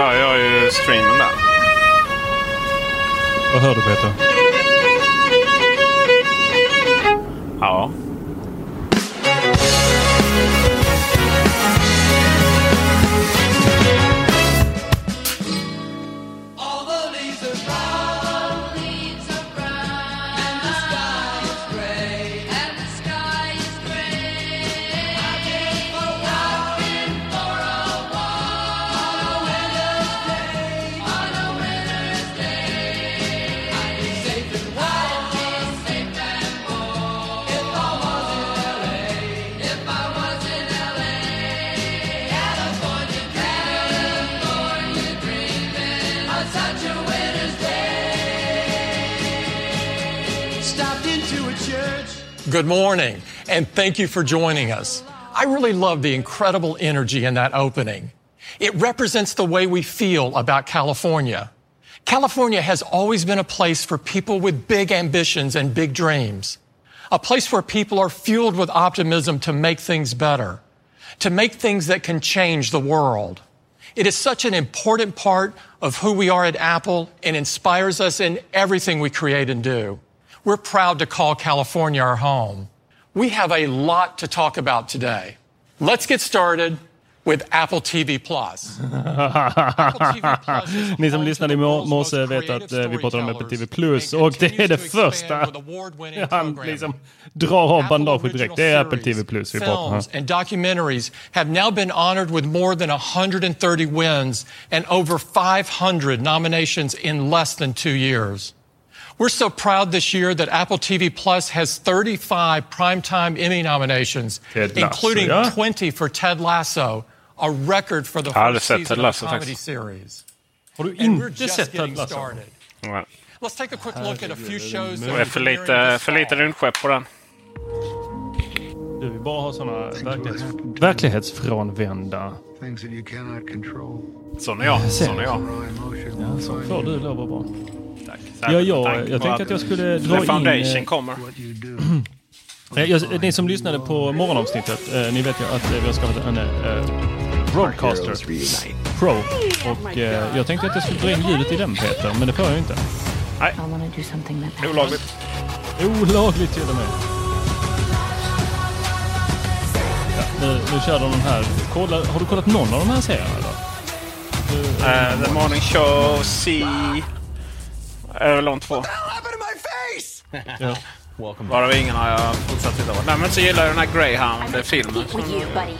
hör jag ju streamen där. Vad hör du Peter? Ja. Good morning, and thank you for joining us. I really love the incredible energy in that opening. It represents the way we feel about California. California has always been a place for people with big ambitions and big dreams, a place where people are fueled with optimism to make things better, to make things that can change the world. It is such an important part of who we are at Apple and inspires us in everything we create and do. We're proud to call California our home. We have a lot to talk about today. Let's get started with Apple TV Plus. Ni som lyssnade i mor- morse vet att eh, vi pratar om Apple TV Plus och det är det första han liksom drar av bandaget direkt. Det är Apple TV Plus vi pratar om. Films and documentaries have now been honored with more than 130 wins and over 500 nominations in less than two years. We're so proud this year that Apple TV Plus has 35 primetime Emmy nominations, Ted Lasso, including ja. 20 for Ted Lasso, a record for the Jag har aldrig first sett Ted season of a Lasso comedy faktiskt. series. Har du And we're inte just sett Ted getting Lasso? started. Ja. Let's take a quick look at a few shows that Det är are för premiering eh, lite, this för lite fall. rymdskepp på den. Du vill bara ha såna verklighets, verklighetsfrånvända. Things that you cannot control. Sån är jag. Sån är jag. Ja, så får du lov att vara. Tack. Ja, med jag, jag tänkte att jag skulle dra The in... Foundation eh, kommer. Eh, Jag, ni som lyssnade på morgonavsnittet, eh, ni vet ju att eh, vi har skapat en eh, Roadcaster Pro. Och eh, jag tänkte att jag skulle dra in ljudet i den Peter, men det får jag ju inte. That Olagligt. Olagligt till och med. Ja, nu, nu kör de den här. Kolla, har du kollat någon av de här serierna? Eller? Uh, The Morning Show, C... De två. Ja. Varav ingen har jag fortsatt titta på. Nej men så gillar jag den här Greyhound-filmen. som- buddy.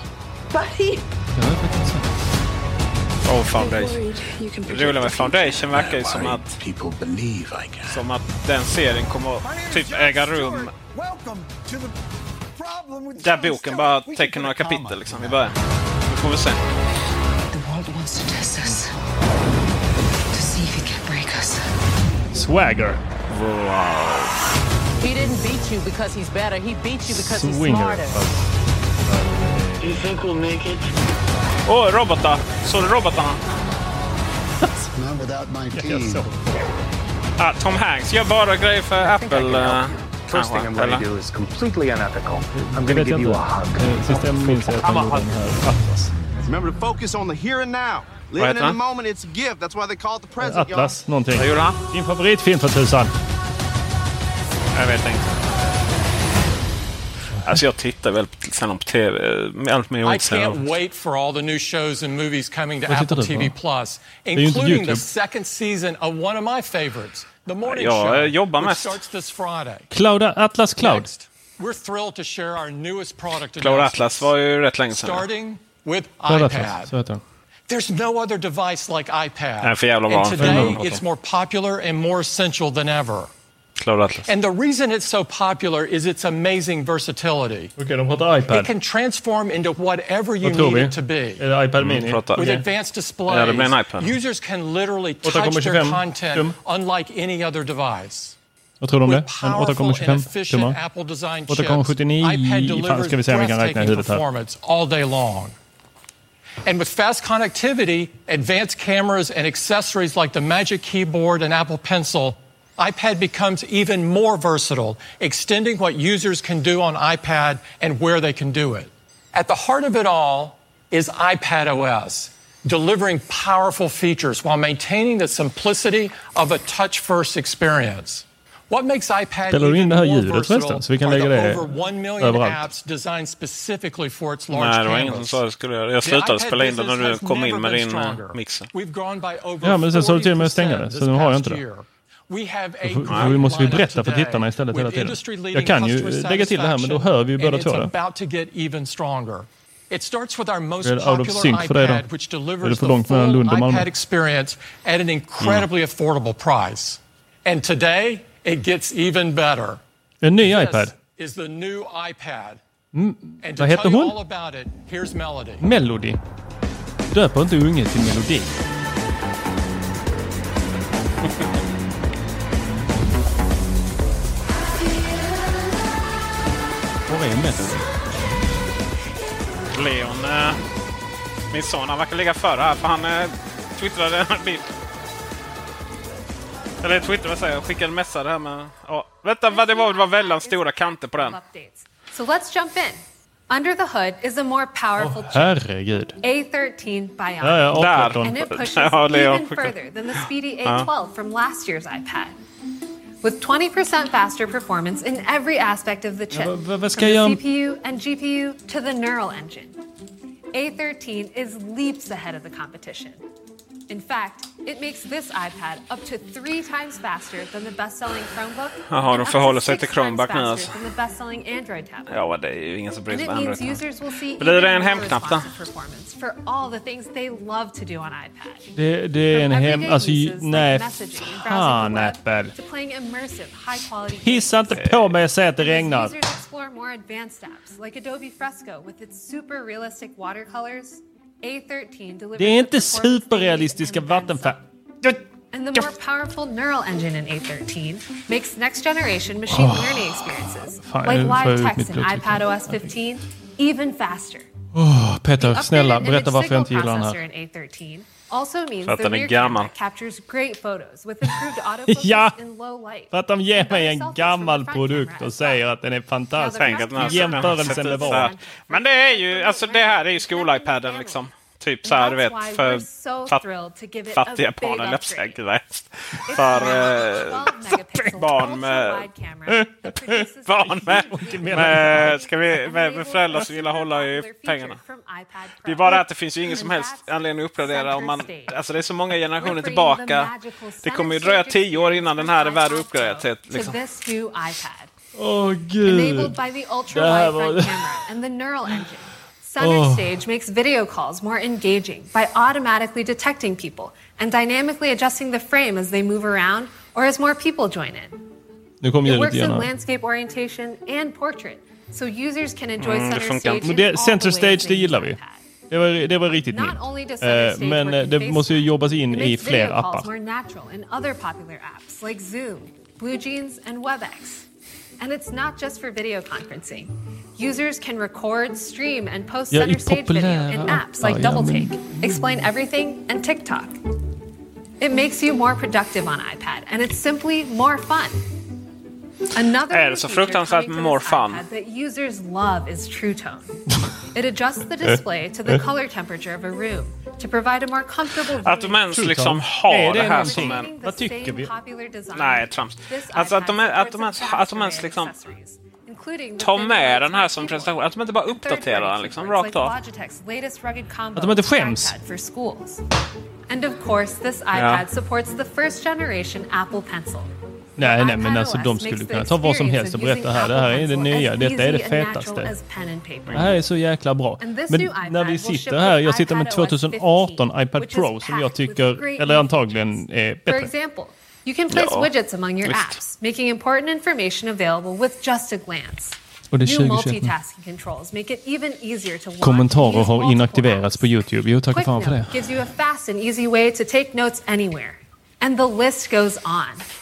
Buddy! Oh, Foundation. Det roliga med Foundation verkar ju som att, som att den serien kommer att typ äga rum där boken bara täcker några kapitel liksom i början. Nu får vi se. Us. Swagger. He didn't beat you because he's better. He beat you because he's Swinger. smarter. Do you think we'll make it? Oh, robotar! Såg du robotarna? Not without my Jag team. såg. Ah, Tom Hanks gör bara grejer för Apple. First thing I'm going to do is completely unethical. I'm going to give you a hug. Eh, Sist jag minns är att de gjorde den här Atlas. Remember to focus on the here and now. The present, y'all. Atlas, någonting. Vad gjorde han? Din favoritfilm för tusan. Jag vet inte. Alltså jag tittar väl på- sällan på TV. Allt mer I can't wait for all the new shows and movies coming to Vad Apple? TV Plus, including the second season of one of my favorites, The Morning Jag, Show, eh, jobbar which mest. starts this Friday. Cloud, Atlas Cloud. Next, we're thrilled to share our newest product Cloud Atlas var ju rätt länge sedan. starting with Cloud Atlas, iPad. så heter den. There's no other device like iPad. Nej, för jävla bra. and today, it's more popular and more essential than ever. And the reason it's so popular is its amazing versatility. Okej, de pratar It iPad. can transform into whatever you Vad tror need vi? it to be. Är iPad Mini? Mm. With Okej. advanced Ja, det blir en displays, iPad. users can literally touch 8,25 their content tum. unlike any other device. Vad tror du om det? With En powerful and 8,25 efficient tummar? Apple design 8,79. chips, iPad Fan, delivers ska vi se om vi kan räkna i huvudet här. performance all day long. And with fast connectivity, advanced cameras, and accessories like the Magic Keyboard and Apple Pencil, iPad becomes even more versatile, extending what users can do on iPad and where they can do it. At the heart of it all is iPad OS, delivering powerful features while maintaining the simplicity of a touch first experience. What makes iPad Spelar du in det här more ljudet förresten, så vi kan lägga det over 1 million överallt? apps designed specifically for its large Nej, det var ingen som sa det skulle göra. Jag slutade spela in det när du kom in med din mixer. Ja, men sen sa du till mig att stänga det, 40% så nu har jag inte this det. då måste vi berätta för tittarna istället hela with tiden. industry-leading Jag kan ju customer lägga till det här, men då satisfaction, hör vi ju båda and två it's det. about to get even stronger. It starts with our most popular iPad, which delivers the full iPad experience at an incredibly affordable price. And today, it gets even better. En ny This iPad. is the new iPad. Mm, And to vad heter tell you hon? all about it, here's Melody. Melody. Döper inte unge till melodi. Var är Melody? Leon, eh, min son, han verkar ligga före här för han eh, twittrade en bild. Eller twittrade, vad säger jag? Skickade en message här med... Ja, vänta, vad det var, det var väldigt stora kanter på den. So let's jump in. Under the hood is a more powerful chip, Herregud. A13 Bionic. Ja, ja, A13. And it pushes Ja, Leon even further than the speedy Ja. A12 from last year's iPad. With 20% faster performance in every aspect of the chip, vad- vad from ska jag the göra- CPU and GPU to the neural engine. A13 is leaps ahead of the competition. In fact, it makes this iPad up to three times faster than the best-selling Chromebook Jaha, de förhåller sig till Chromebook nu alltså. than the best-selling Android tablet. Ja, det är ju ingen som bryr And sig it om means Android. users will see Blir det even en more hemknapp då? responsive performance for all the things they love to do on iPad. Det, det är en hem... Alltså, nej. Fan, Apple. Hissa inte på mig och säg att det regnar. Users explore more advanced apps like Adobe Fresco with its super realistic watercolors. A13 delivers Det är inte superrealistiska vattenfall. And the more powerful neural engine in A13 makes next generation machine Oh. learning experiences, Fan, like live text in blodtryck. iPadOS 15, even faster. Åh, Peter, snälla, berätta varför jag inte gillar den här. In A13 also means För att den är gammal. camera captures great photos with improved autofocus Ja. in low light. För att de ger mig en gammal produkt och säger att den är fantastisk. Jämförelsen med vad? Men det är ju, alltså det här är ju skol-iPaden liksom. Typ så här, du vet, för so give it fattiga barn, eller jag säga, gud För now a 12 eh, megapixel barn med... Barn med, med- ska vi, med, med föräldrar som vill hålla i pengarna. Det är bara det att det finns ju ingen som helst anledning att uppgradera om man... Alltså det är så många generationer tillbaka. Det kommer ju dröja tio år innan den här är värd att uppgradera till liksom. Åh gud. By the Det här var- front camera and the neural engine. Center Oh. Stage makes video calls more engaging by automatically detecting people and dynamically adjusting the frame as they move around or as more people join in. Nu kom It works in landscape orientation and portrait, so users can enjoy Mm, center stage inte. in Men det- all the center stage, they det gillar use vi. iPad. Det var, det var riktigt Not mint. only does Center Eh, Stage men work eh, in det FaceTime, måste ju jobbas in i fler video calls appar. more natural in other popular apps like Zoom, BlueJeans, and WebEx. And it's not just for video conferencing. Users can record, stream, and post center stage video in apps oh, like ja, Double men- Take, Explain Everything, and TikTok. It makes you more productive on iPad, and it's simply more fun. Another Är det så fruktansvärt more fun? that users love is True Tone. It adjusts the display to the color temperature of a room to provide a more comfortable Att de viewing ens liksom har det det här någonting? som en... Vad tycker vi? Nej, trams. Alltså att de, är, att de, ens, att de ens liksom thin med den här som presentation. Att de inte bara uppdaterar den liksom rakt like av. Logitech's latest rugged combo Att de inte skäms. iPad for schools. And of course, this iPad supports the first generation Apple Pencil. Nej, nej, men alltså de skulle kunna ta vad som helst och berätta här. Det här är det nya. Detta är det fetaste. Det här är så jäkla bra. Men när vi sitter här, jag sitter med iPadOS 2018 iPad Pro som jag tycker, eller antagligen är bättre. you can place Ja, widgets among your visst. apps, making important information available with just a glance. Och det är New 2021 nu. multitasking controls make it even easier to watch Kommentarer har inaktiverats på. Youtube. Jo, tack fan för det. Gives you a fast and easy way to take notes anywhere. And the list goes on.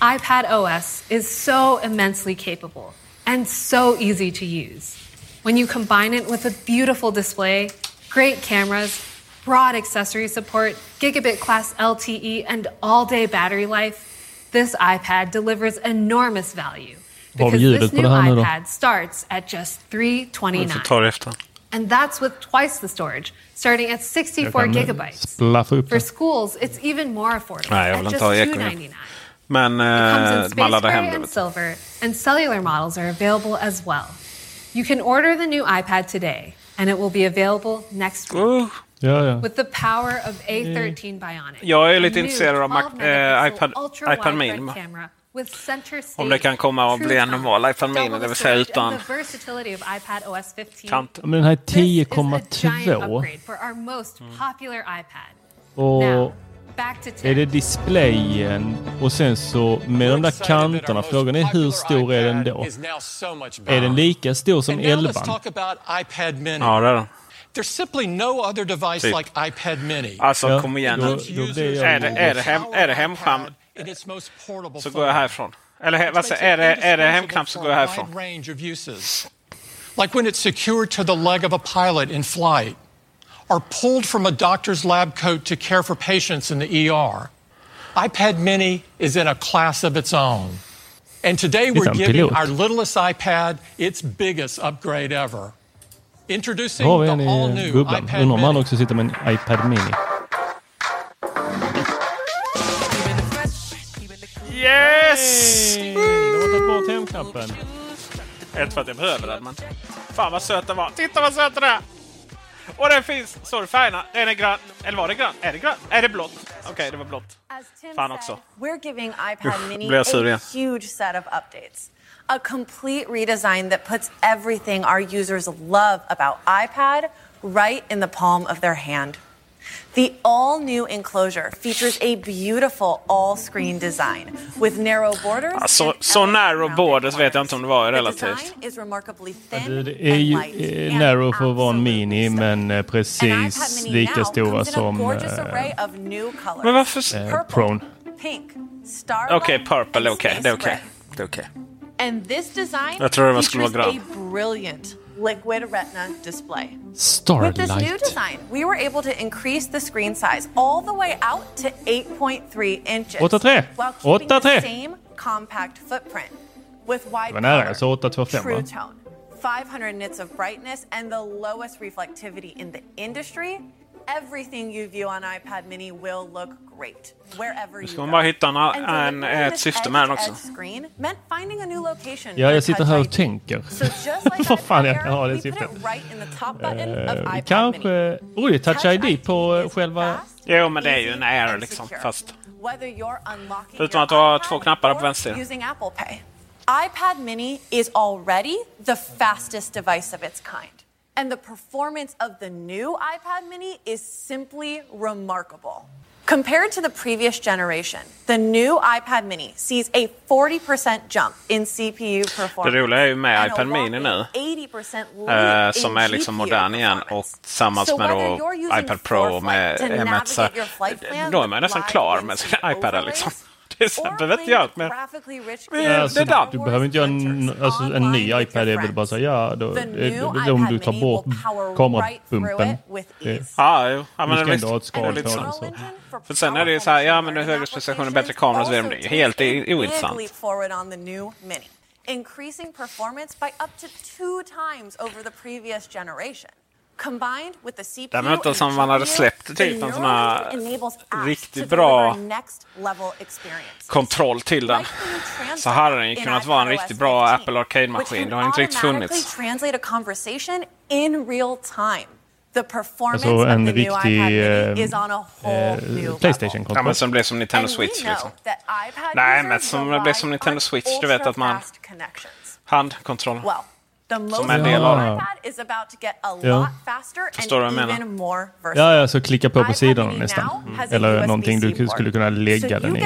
iPad OS is so immensely capable and so easy to use. When you combine it with a beautiful display, great cameras, broad accessory support, gigabit class LTE, and all day battery life, this iPad delivers enormous value. Because this new det här nu då? iPad starts at just 329 ta det efter. and that's with twice the storage, starting at 64 Jag kan, eh, gigabytes. For schools, it's even more affordable Nej, jag vill at just ha ekon 299 Men It comes eh, in man laddar Space hem Gray det. and silver, and cellular models are available as well. You can order the new iPad today, and it will be available next week. Uh, Ja, ja. With the power of A13 Bionic. Jag är a lite intresserad av Mac- 12 eh, iPad- iPad Mini. Om det kan komma att bli en normal iPad Mini, det vill säga utan the versatility of iPad OS 15. kant. Men den här är This is a giant 10,2 upgrade for our most popular iPad. och är det 10. displayen och sen så med de där kanterna. Frågan är hur stor är den då? Är den lika stor som And now let's 11? talk about iPad Mini. Ja, det är den. There's simply no other device Typ. like iPad Mini. Alltså Ja, kom igen då- nu. då Är det, är det, hem, är det portable så går jag härifrån. Eller vad säger, är det, är det hemknapp så går jag härifrån. Like when it's secured to the leg of a pilot in flight, or pulled from a doctor's lab coat to care for patients in the ER. iPad Mini is in a class of its own. And today we're giving our littlest iPad its biggest upgrade ever. Introducing Då har vi the en all i new bubblan. iPad Undrar om han Mini. också sitter med en iPad Mini. Yes! Du har tagit bort hemknappen. Inte för att jag behöver den, men... Fan vad söt den var. Titta vad söt den är! Och den finns, står det färgerna. Den är grön. Eller var det grön? Är det grön? Är det blått? Okej, det var blått. Fan också. we're giving iPad Uff, Mini blir jag sur a igen. huge set of updates. A complete redesign that puts everything our users love about iPad right in the palm of their hand. The all new enclosure features a beautiful all screen design with narrow borders. Ja, så, så narrow borders vet jag inte om det var The relativt. design is remarkably Ja, thin Det det är ju and light eh, narrow för att vara en mini, men eh, precis lika now stora som gorgeous eh, array of new colors. Men varför... eh, Purple, Pron. pink, starlight, Okej, purple är and okej. Det är okej. gray. Det är okej. And this design Jag tror det skulle features vara a brilliant liquid retina display. With this new design, we were able to increase the screen size all the way out to 8.3 inches 8.3. while keeping 8.3. the same compact footprint with wide Det var nära, color, jag sa 825 true va? tone, 500 nits of brightness, and the lowest reflectivity in the industry. Everything you view on iPad Mini will look great wherever you ska go. man bara hitta en- en- ett syfte med den också. edge-to-edge screen meant finding a new location Ja, jag sitter här och tänker. So just like Vad fan jag kan ha det syftet. it right in the top button of Eh, iPad Mini. Kanske... Oj, Touch ID på själva... Jo, men det är ju en Air liksom. Fast... Whether you're unlocking Förutom your att iPad två knappar på or vänster. Using Apple Pay. iPad Mini is already the fastest device of its kind. And the performance of the new iPad Mini is simply remarkable. Compared to the previous generation, the new iPad mini sees a 40% jump in CPU performance. Det roliga är ju med iPad mini nu. Eh, som är liksom modern igen och tillsammans med då iPad Pro med M1. Då är man nästan klar med sina iPadar liksom. Det behöver inte göra mer. Alltså, det du behöver inte göra en, alltså, en ny iPad. Det är väl bara så ja, då, då, om du tar bort kamerabumpen. Ja, jo. Ja, men du ska ändå ha ett skal på den. Så. För sen är det ju så här, ja men det är högre specifikationer, bättre kamera och så vidare. Det är helt ointressant. Increasing performance by up to two times over the previous generation. Combined with the CPU det låter som man hade släppt typ en sån här riktigt bra kontroll till den. Så hade den ju kunnat vara en riktigt bra Apple Arcade-maskin. Det har inte riktigt funnits. Alltså en riktig eh, eh, Playstation-kontroll. Ja, som blev som Nintendo Switch. Liksom. Nej, men som blev som Nintendo Switch. Du vet att man... Handkontroll. Som en del av den. Ja. Förstår du vad jag menar? Ja, ja, så klicka på på sidorna nästan. Mm. Eller någonting du skulle kunna lägga den i.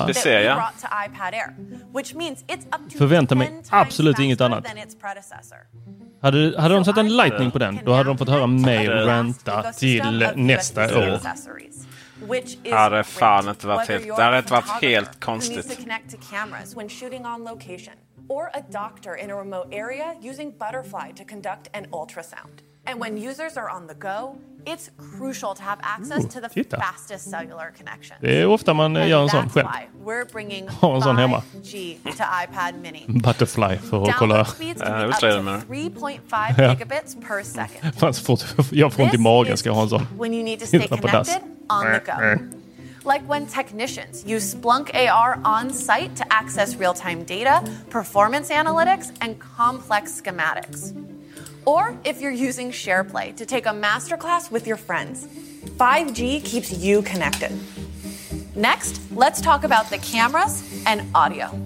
USB-C, ja. Förvänta mig absolut inget annat. Hade, hade de satt en lightning på den, då hade de fått höra mig ranta till nästa år. Det hade fan inte varit helt, det hade inte varit helt konstigt. Or a doctor in a remote area using Butterfly to conduct an ultrasound. And when users are on the go, it's crucial to have access to the titta. fastest cellular connection. Det är ofta man And gör en sån that's själv. why we're bringing Har en sån hemma. 5G to iPad mini. Butterfly för att kolla. Download speeds can be up to 3.5 Ja. gigabits per second. Fan, så fort jag får ont i magen ska jag ha en sån. When you need to stay Sitta på connected on the go. Mm, mm. Like when technicians use Splunk AR on site to access real time data, performance analytics, and complex schematics. Or if you're using SharePlay to take a masterclass with your friends, 5G keeps you connected. Next, let's talk about the cameras and audio.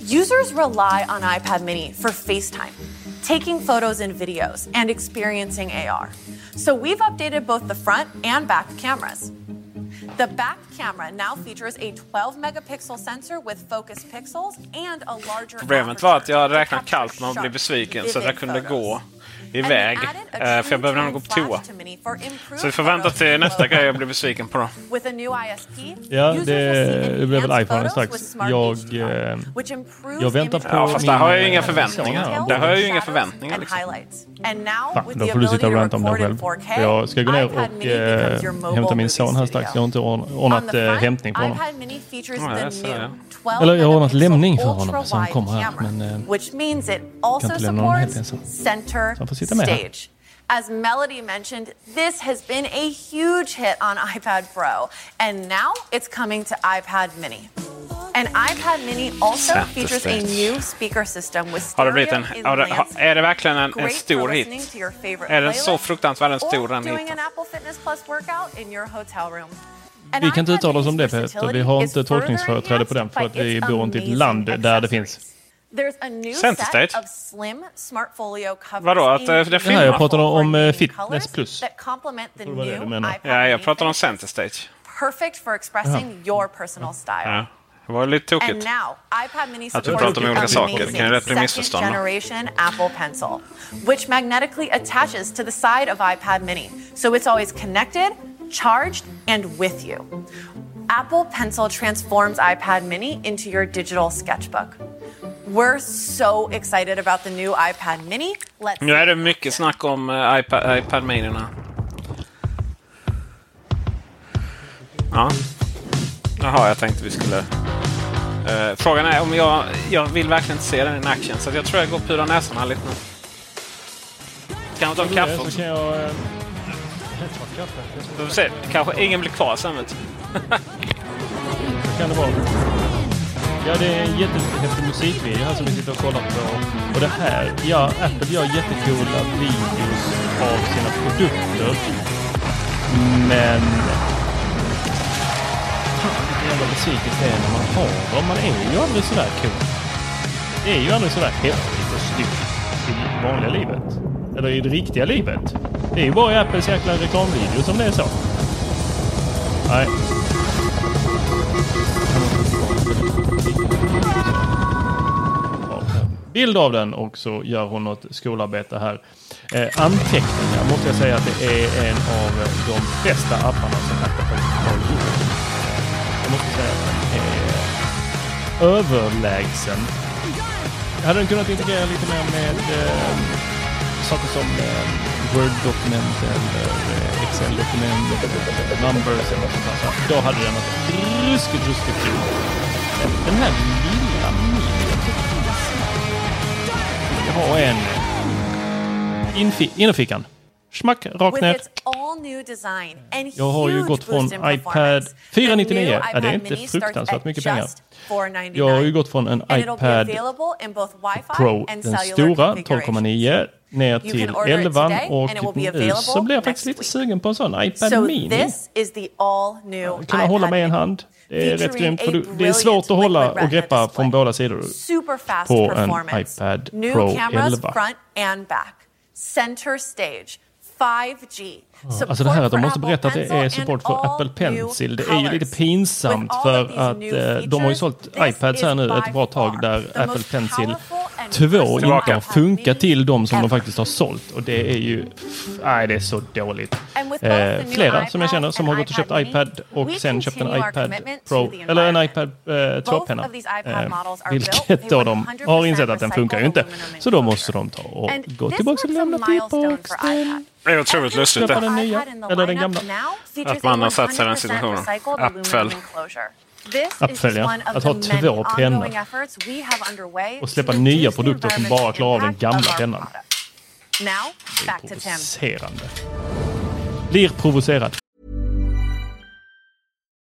Users rely on iPad mini for FaceTime, taking photos and videos, and experiencing AR. So we've updated both the front and back cameras. The back camera now features a 12 megapixel sensor with focus pixels and a larger Problemet var att jag räknat kallt med att bli besviken så att jag kunde gå iväg. Eh, För jag behövde nog gå på toa. Så vi får vänta till nästa grej jag blir besviken på då. With a new ISP, Ja, det, det blir väl iPhone strax. Jag, eh, jag väntar på Ja, fast min, där har jag ju inga eh, förväntningar. Där har jag ju inga förväntningar. Liksom. Fan, då får du sitta och ranta om in själv. 4K, Jag ska gå ner och eh, hämta min son här strax. Jag har inte ordnat, eh, hämtning för honom. iPad mini features Ja, the jag ser new det. 12 Eller jag har ordnat lämning för honom så han kommer här. Men, eh, also inte lämna honom helt ensam. center han får sitta med här. As Melody mentioned, this has been a huge hit on iPad Pro, and now it's coming to iPad Mini. And iPad Mini also Center features a new speaker system with Har stereo det blivit en, in har det, har, landscape. är det verkligen en, en stor hit? Är den så fruktansvärt stor den hiten? an Apple Fitness Plus workout in your hotel room. And Vi kan inte uttala oss om det Peter. Vi har inte tolkningsföreträde på den för att vi bor inte i ett land där det finns. There's a new Center set of slim smartfolio covers Vadå, att, eh, in det Ja, filmar? jag pratar om eh, Fitness colors Plus. that complement the Tror det var det new du iPad Ja, jag mini pratar om finishes. center stage. Perfect for expressing your personal style. Ja, det var lite And tokigt. now, iPad Mini Att vi supports pratar om the olika saker, det kan ju lätt bli second missförstånd, va? generation Apple Pencil, which magnetically attaches to the side of iPad Mini, so it's always connected, charged, and with you. Apple Pencil transforms iPad Mini into your digital sketchbook. We're so excited about the new iPad Mini. Let's Nu är det mycket snack om uh, iPad, iPad Mini här. Ja. Jaha, jag tänkte vi skulle... Eh, frågan är om jag... Jag vill verkligen inte se den in action, så jag tror jag går och pular näsan här lite nu. Kan jag ta en kaffe Så också? kan jag... eh, ta kaffe. Vi får se. Kanske ingen blir kvar sen vet du. Kan det vara. Ja, det är en jättehäftig musikvideo här som vi sitter och kollar på. Och det här, ja, Apple gör jättecoola videos av sina produkter. Men... Fan, vilken jävla besvikelse det är när man har dem. Man är ju aldrig sådär cool. Det är ju aldrig sådär häftigt och snyggt i vanliga livet. Eller i det riktiga livet. Det är ju bara i Apples jäkla reklamvideo som det är så. Nej. Bild av den och så gör hon något skolarbete här. Eh, anteckningar måste jag säga att det är en av de bästa apparna som Apple faktiskt har gjort. Jag måste säga att den är överlägsen. Hade den kunnat integrera lite mer med eh, saker som eh, Word-dokument eller eh, Excel-dokument, eller numbers eller något sånt där. Så då hade den varit ruskigt, ruskigt kul. Den här har en innerfickan. Schmack, rakt ner. Jag har ju gått från iPad 499. Ja, det är inte fruktansvärt mycket pengar. Jag har ju gått från en iPad Pro, den stora, 12,9 ner till 11 och nu så blir jag faktiskt lite sugen på en sån iPad Mini. Kunna hålla med en hand. Det är rätt grymt för det är svårt att hålla och greppa från båda sidor på en iPad Pro 11. Center stage 5G. Alltså det här att de måste berätta att det är support för Apple Pencil. Det är ju lite pinsamt för att eh, de har ju sålt iPads här nu ett bra tag där Apple Pencil 2 inte har funkat till de som de faktiskt har sålt. Och det är ju... Nej, det är så dåligt. Eh, flera som jag känner som har gått och köpt iPad och sen köpt en iPad Pro, eller en iPad eh, 2-penna. Eh, vilket då de har insett att den funkar ju inte. Så då måste de ta och gå tillbaka och lämna tillboxen. Det är otroligt lustigt det. den nya, eller den gamla. Att man har satt sig i den situationen. Appfäll. Ja. Att ha två pennor. Och släppa nya produkter som bara klarar av den gamla pennan. Det är provocerande. Blir provocerad.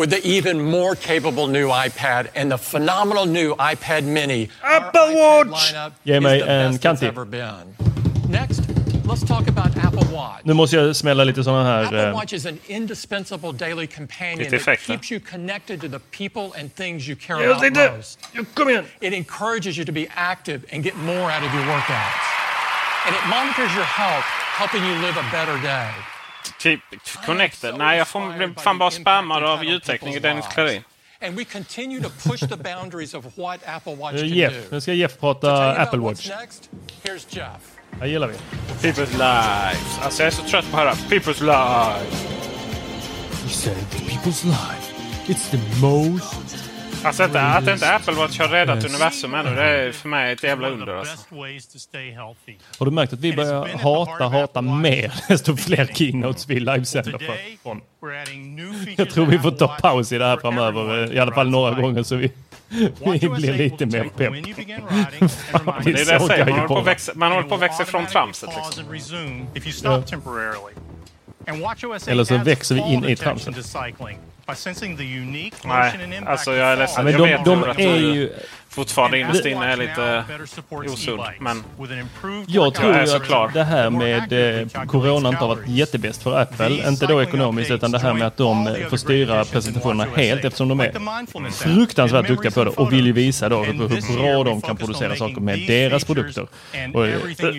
With the even more capable new iPad and the phenomenal new iPad Mini. Apple Watch! Ge mig en kantig. Next, let's talk about Apple Watch. Watch. Nu måste jag smälla lite sådana här... Apple eh, Watch is an indispensable daily companion that keeps you connected to the people and things you care about most. Kom igen! It encourages you to be active and get more out of your workouts. And it monitors your health, helping you live a better day. Typ connected? Nej, jag får bli fan bara spammad av ljudtekniker Dennis Klarin. And we continue to push the boundaries of what Apple Watch can Jeff. do. Nu ska Jeff prata Apple Watch. Next, here's Jeff. Det gillar vi. People's lives. Alltså jag är så trött på att höra People's lives. You said people's life. It's the most Alltså att, att inte Apple Watch har räddat universum ännu, det är för mig ett jävla under. Alltså. Har du märkt att vi börjar hata, hata mer desto fler keynotes vi livesänder från? Jag tror vi får ta paus i det här framöver, i alla fall några gånger så vi, vi blir lite mer pepp. det är det jag säger, man håller, på att växa, man håller på att växa från tramset. Liksom. Ja. Eller så växer vi in i tramset. Nej, alltså jag är ledsen. Ja, men jag de, vet de är ju... Fortfarande innerst inne är lite osund. Men jag tror jag ju att klar. det här med eh, Corona inte har varit jättebäst för Apple. Inte då ekonomiskt utan det här med att de får styra presentationerna helt eftersom de är fruktansvärt duktiga på det och vill ju visa då hur, bra de kan producera saker med deras produkter. Och,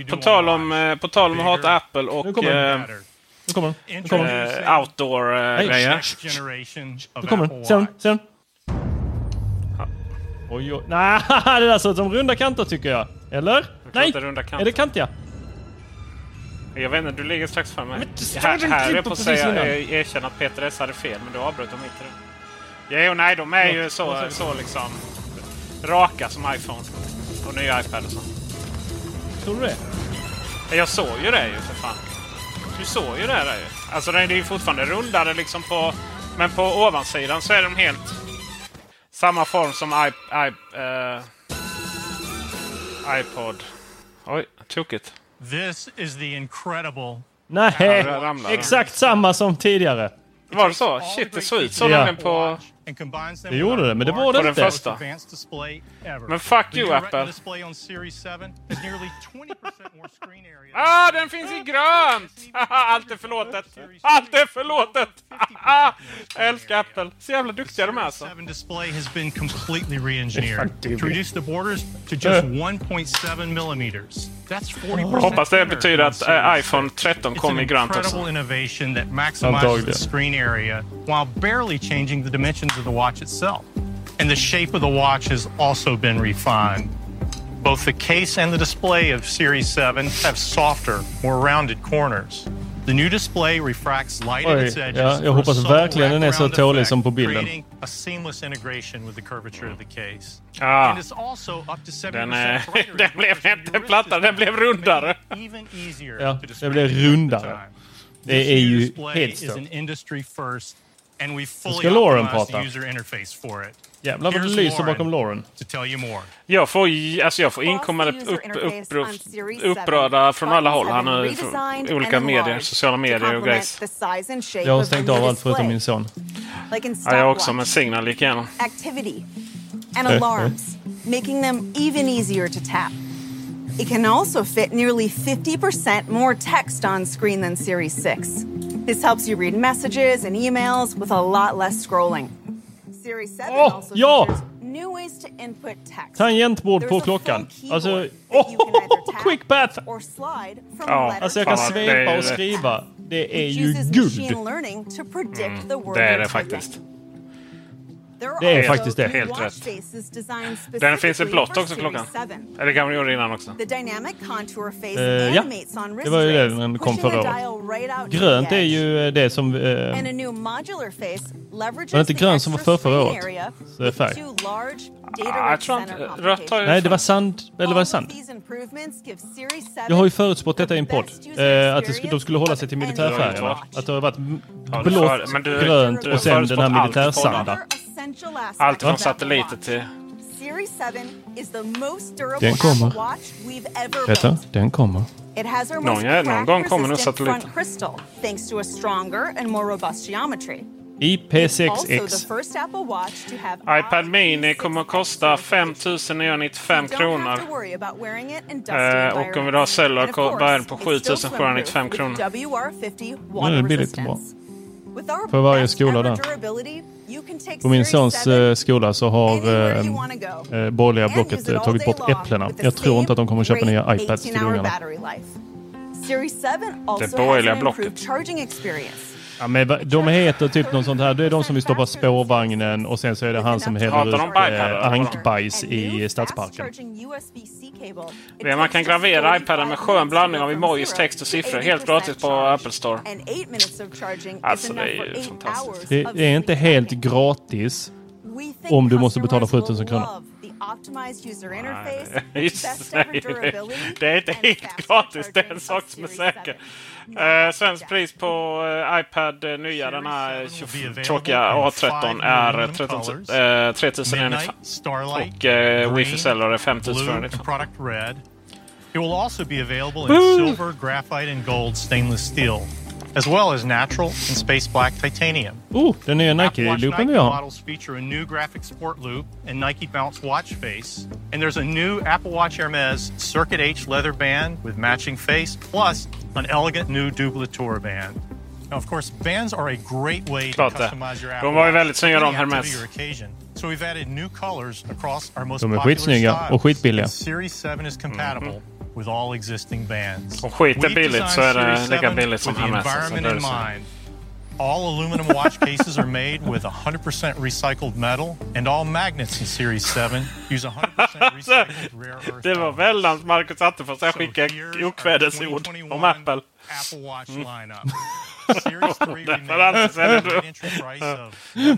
på, tal om, eh, på tal om att hata Apple och... Nu kommer den. Nu kommer den. Nu kommer den. Eh, Outdoor-grejer. Nu kommer den. Ser du? Ser du? Oj, oj. Nej, det där ser ut som runda kanter tycker jag. Eller? Nej! det är runda kanter. Är det kantiga? Jag vet inte, du ligger strax för mig. Här här är på att säga, eh, erkänna att Peter S hade fel, men du avbröt dem mitt i det. Jo, nej, de är ju så, så liksom raka som iPhone och nya iPad och så. Tror du det? Jag såg ju det ju för fan. Du såg ju det där ju. Alltså den är ju fortfarande rundare liksom på... Men på ovansidan så är de helt... Samma form som I, I, eh, iPod. Oj, tokigt. This is the incredible Nej, Ja, exakt samma som tidigare. Var det så? Shit, det såg ut så Ja. på... and combines them Det gjorde det, men det var det inte. första. advanced display ever. Men fuck you, Apple. Retina display on Series 7 has nearly 20% more screen area. Ah, den finns i grönt! Allt är förlåtet! Allt är förlåtet! Jag älskar Apple. Så jävla duktiga de är alltså. 7 display has been completely re-engineered Fuck you, to reduce the borders to just 1.7 millimeters. That's 40% Hoppas det thinner betyder att Series eh, 6. iPhone 13 It's kom an i grönt incredible också. innovation that maximizes Antagligen. the screen area while barely changing the dimensions of the watch itself. And the shape of the watch has also been refined. Both the case and the display of Series 7 have softer, more rounded corners. The new display refracts light at Oj, its edges. ja, jag hoppas verkligen den är så tålig som på bilden. creating A seamless integration with the curvature of the case. Ah. And it's also up to 70% Den, är, brighter den blev inte plattare, den blev rundare. even easier Ja, at the rundare. Det är ju helt stört. And we fully Lauren optimized prata. the user interface for it. Jävlar vad det lyser bakom Lauren. To tell you more. Jag får, alltså jag får inkommande upp, upp, upp, upprörda från alla håll nu. Från olika medier, sociala medier och grejs. Jag har stängt av allt förutom min son. Ja, jag också, men Signal gick igenom. activity, and alarms, making them even easier to tap. It can also fit nearly 50% more text on screen than Series 6. This helps you read messages and emails with a lot less scrolling. Series 7 Åh, also ja! features new ways to input text. Tangentbord på klockan. Alltså, tap quick path! or slide from Ja, Alltså jag kan svepa och skriva. Det är ju guld. word Det är det faktiskt. Det är faktiskt det. Helt rätt. Den finns i blått också klockan. 7. Eller kan vi göra det innan också? Eh, ja. Det var ju det den kom förra året. Grönt är ju eh, det som... Leverages Var det inte grönt som var för förra året? Så det är färg. Ah, jag data-rich tror center inte... Rött har ju... nej, det var sand. Eller var det sand? these improvements give Series 7 Jag har ju förutspått detta i en podd. Eh, att de skulle hålla sig till militärfärgerna. Att det har varit m- Ja, du blått, du- grönt du och sen den här militärsanda. Allt från satelliter till... Series 7 is the most durable Den kommer. Vet du? Den kommer. It has our Någon någon gång kommer nog satelliten. Front crystal, thanks to a stronger and more robust geometry. IP6X. iPad Mini kommer att kosta 5995 kronor. Eh, och om vi då har Cellular börjar den på 7795 kronor. Nu är det billigt och bra. För varje skola där. På min sons eh, skola så har eh, eh, borgerliga blocket eh, tagit bort äpplena. Jag tror inte att de kommer köpa nya iPads till ungarna. Det borgerliga blocket. Ja, men de heter typ något sånt här. Det är de som vill stoppa spårvagnen och sen så är det han som häller ut eh, ankbajs i stadsparken. Man kan gravera iPaden med skön blandning av emojis, text och siffror. Helt gratis på Apple Store. Alltså det är ju fantastiskt. Det är inte helt gratis om du måste betala 7000 kronor. Nej, det är inte helt gratis. Det är en sak som är säker. Eh, svensk pris på eh, iPad eh, nya, den här tråkiga A13 är 13, eh, 3095. Och eh, Wi-Fi Cellular är 5495. It will also be available in silver, graphite and gold stainless steel. As well as natural and space black titanium. Ooh, den nya Nike-loopen vi har. models feature a new graphic sport loop and Nike Bounce watch face. And there's a new Apple Watch Hermes Circuit H leather band with matching face, plus an elegant new Dubla Tour band. Now, of course, bands are a great way to customize your Apple De var ju väldigt snygga de Hermes. So we've added new colors across our most de är skitsnygga och skitbilliga. Series 7 is compatible. Mm -hmm with all existing bands. Om skit är billigt så är det lika billigt som Hermes. All aluminum watch cases are made with 100% recycled metal and all magnets in Series 7 use 100% recycled rare earth. Det var väldans Marcus Attefors. Jag skickade okvädesord om Apple. Apple Watch mm. lineup. Series 3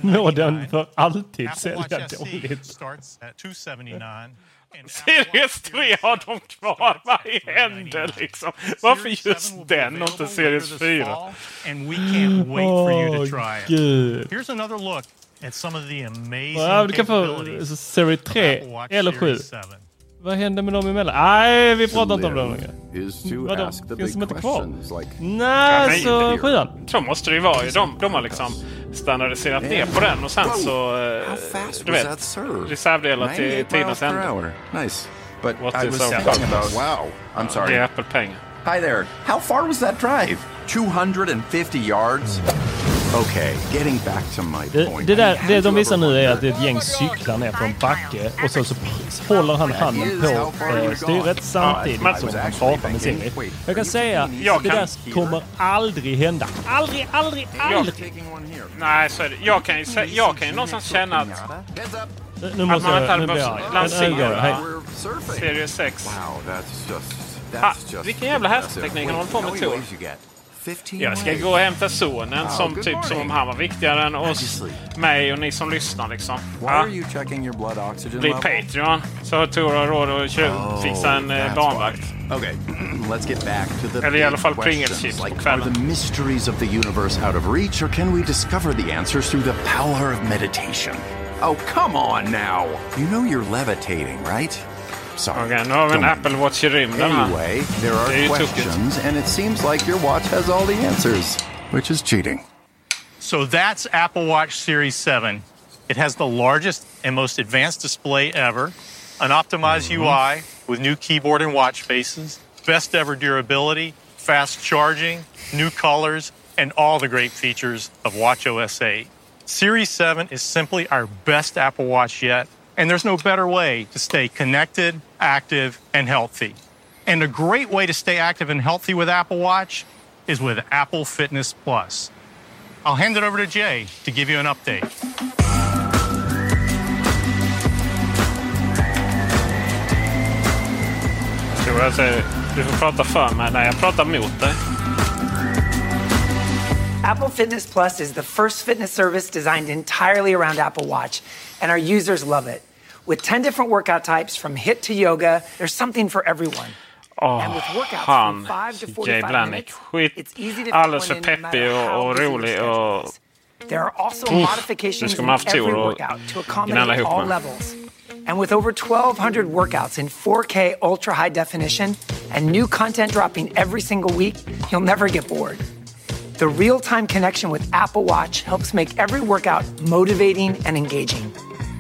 Må den för alltid sälja dåligt. Starts at 279 Series 3 har de kvar. Vad händer liksom? Varför just den och inte Series 4? And we can't wait for you to try it. Gud. Here's another look at some of the amazing ja, du kan få Series 3 eller 7. Vad hände med dem emellan? Nej, vi pratar inte om dem längre. Vadå? Finns de inte kvar? Nej, så sjuan. Så måste det ju vara. De, de har liksom standardiserat ner på den och sen så... Du vet, reservdelar till tidens ände. Nice. But What I was talking about, wow, I'm sorry. Det är Apple-pengar. Hi there. How far was that drive? 250 yards? Okay, getting back to my Det, point. det, där, det de visar nu är att det är ett gäng cyklar ner för en backe och så, så håller han handen på eh, styret samtidigt som han pratar med Siri. Jag kan säga att det där kommer aldrig hända. Aldrig, aldrig, aldrig! Nej, så är det. Jag kan ju, jag kan ju någonstans känna att... Nu måste att man jag... Nu blir jag lansera Series 6. Wow, that's just... Ha, That's just vilken jävla hästteknik han håller på med Tor. Jag ska gå och hämta sonen som typ som om han var viktigare än oss, mig och ni som lyssnar liksom. Blood oxygen Bli? Patreon så har Tor har råd att Oh, fixa en that's barnvakt. Okay, let's get back to the Eller i alla fall questions, Pringles-chips på like, kvällen. Are the mysteries of the universe out of reach, or can we discover the answers through the power of meditation? Oh, come on now! You know you're levitating, right? Sorry. Okej, nu har vi en Don't- Apple Watch i rymden. Anyway, there Det är are ju tokigt. questions, and it seems like your watch has all the answers, which is cheating. So that's Apple Watch Series 7. It has the largest and most advanced display ever, an optimized mm-hmm. UI with new keyboard and watch faces, best ever durability, fast charging, new colors, and all the great features of WatchOS 8. Series 7 is simply our best Apple Watch yet, and there's no better way to stay connected, active, and healthy. And a great way to stay active and healthy with Apple Watch is with Apple Fitness Plus. I'll hand it over to Jay to give you an update. Jag du får prata för mig. Nej, jag pratar mot dig. Apple Fitness Plus is the first fitness service designed entirely around Apple Watch, and our users love it. With 10 different workout types from HIT to yoga, there's something for everyone. Åh, And with workouts han, from 5 to Jay 45 Blanick. minutes, Skit, it's easy to fit alldeles för peppig och, och rolig. Och, is. There are also Uff, nu modifications ska man haft every tur och to gnälla accommodate ihop med. levels. And with over 1,200 workouts in 4K ultra high definition and new content dropping every single week, you'll never get bored. The real time connection with Apple Watch helps make every workout motivating and engaging.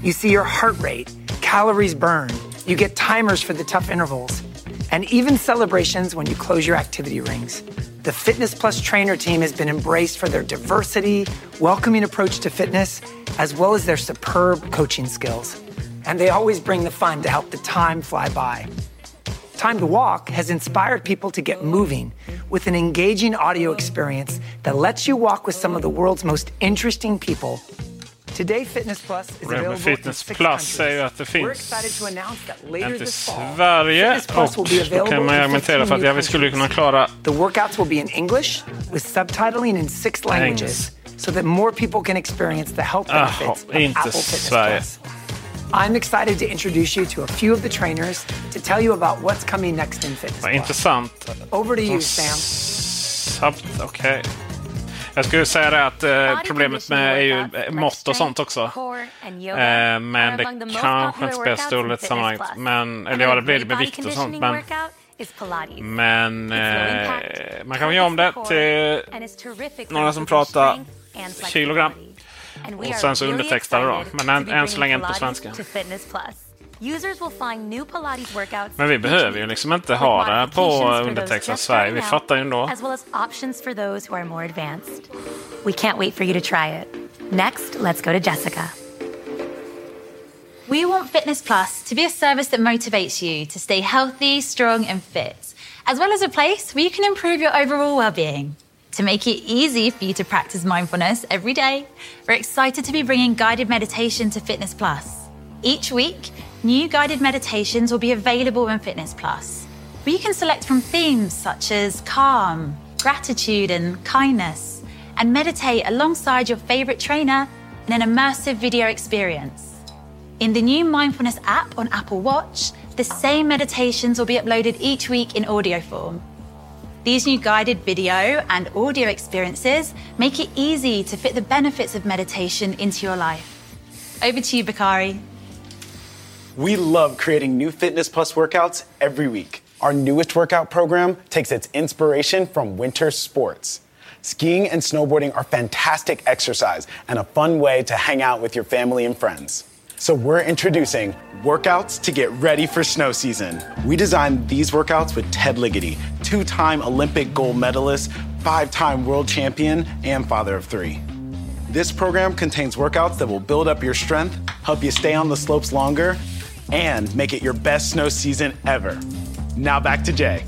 You see your heart rate, calories burned, you get timers for the tough intervals, and even celebrations when you close your activity rings. The Fitness Plus trainer team has been embraced for their diversity, welcoming approach to fitness, as well as their superb coaching skills. And they always bring the fun to help the time fly by. Time to Walk has inspired people to get moving with an engaging audio experience that lets you walk with some of the world's most interesting people. Today Fitness Plus is available Fitness Plus säger att det We're finns excited to announce that later en till this fall, Sverige. Fitness Plus will be Och då available kan man in argumentera 15 för att ja, vi skulle kunna klara The workouts will be in English with subtitling in six languages so that more people can experience the health Jaha, benefits of Apple Fitness Sverige. Plus. I'm excited to introduce you to a few of the trainers to tell you about what's coming next in Fitness Vad intressant. Over to you, Sam. Okej. Jag skulle säga det att eh, problemet med är ju eh, mått och sånt också. Eh, men det kanske inte spelar stor roll i ett sammanhang. Men, eller ja, det blir det med vikt och sånt. Men, men eh, man kan väl göra om det till några som pratar kilogram. Och sen så undertextade då. Men än, än så länge inte på svenska. Users will find new Pilates workouts Men vi behöver ju liksom inte ha det på undertextat Sverige. Vi fattar ju ändå. as well as options for those who are more advanced. We can't wait for you to try it. Next, let's go to Jessica. We want Fitness Plus to be a service that motivates you to stay healthy, strong, and fit, as well as a place where you can improve your overall well being. To make it easy for you to practice mindfulness every day, we're excited to be bringing guided meditation to Fitness Plus. Each week, new guided meditations will be available in Fitness Plus, where you can select from themes such as calm, gratitude, and kindness, and meditate alongside your favorite trainer in an immersive video experience. In the new Mindfulness app on Apple Watch, the same meditations will be uploaded each week in audio form. These new guided video and audio experiences make it easy to fit the benefits of meditation into your life. Over to you, Bakari. We love creating new Fitness Plus workouts every week. Our newest workout program takes its inspiration from winter sports. Skiing and snowboarding are fantastic exercise and a fun way to hang out with your family and friends. So we're introducing workouts to get ready for snow season. We designed these workouts with Ted Ligety, two-time Olympic gold medalist, five-time world champion, and father of three. This program contains workouts that will build up your strength, help you stay on the slopes longer, and make it your best snow season ever. Now back to Jay.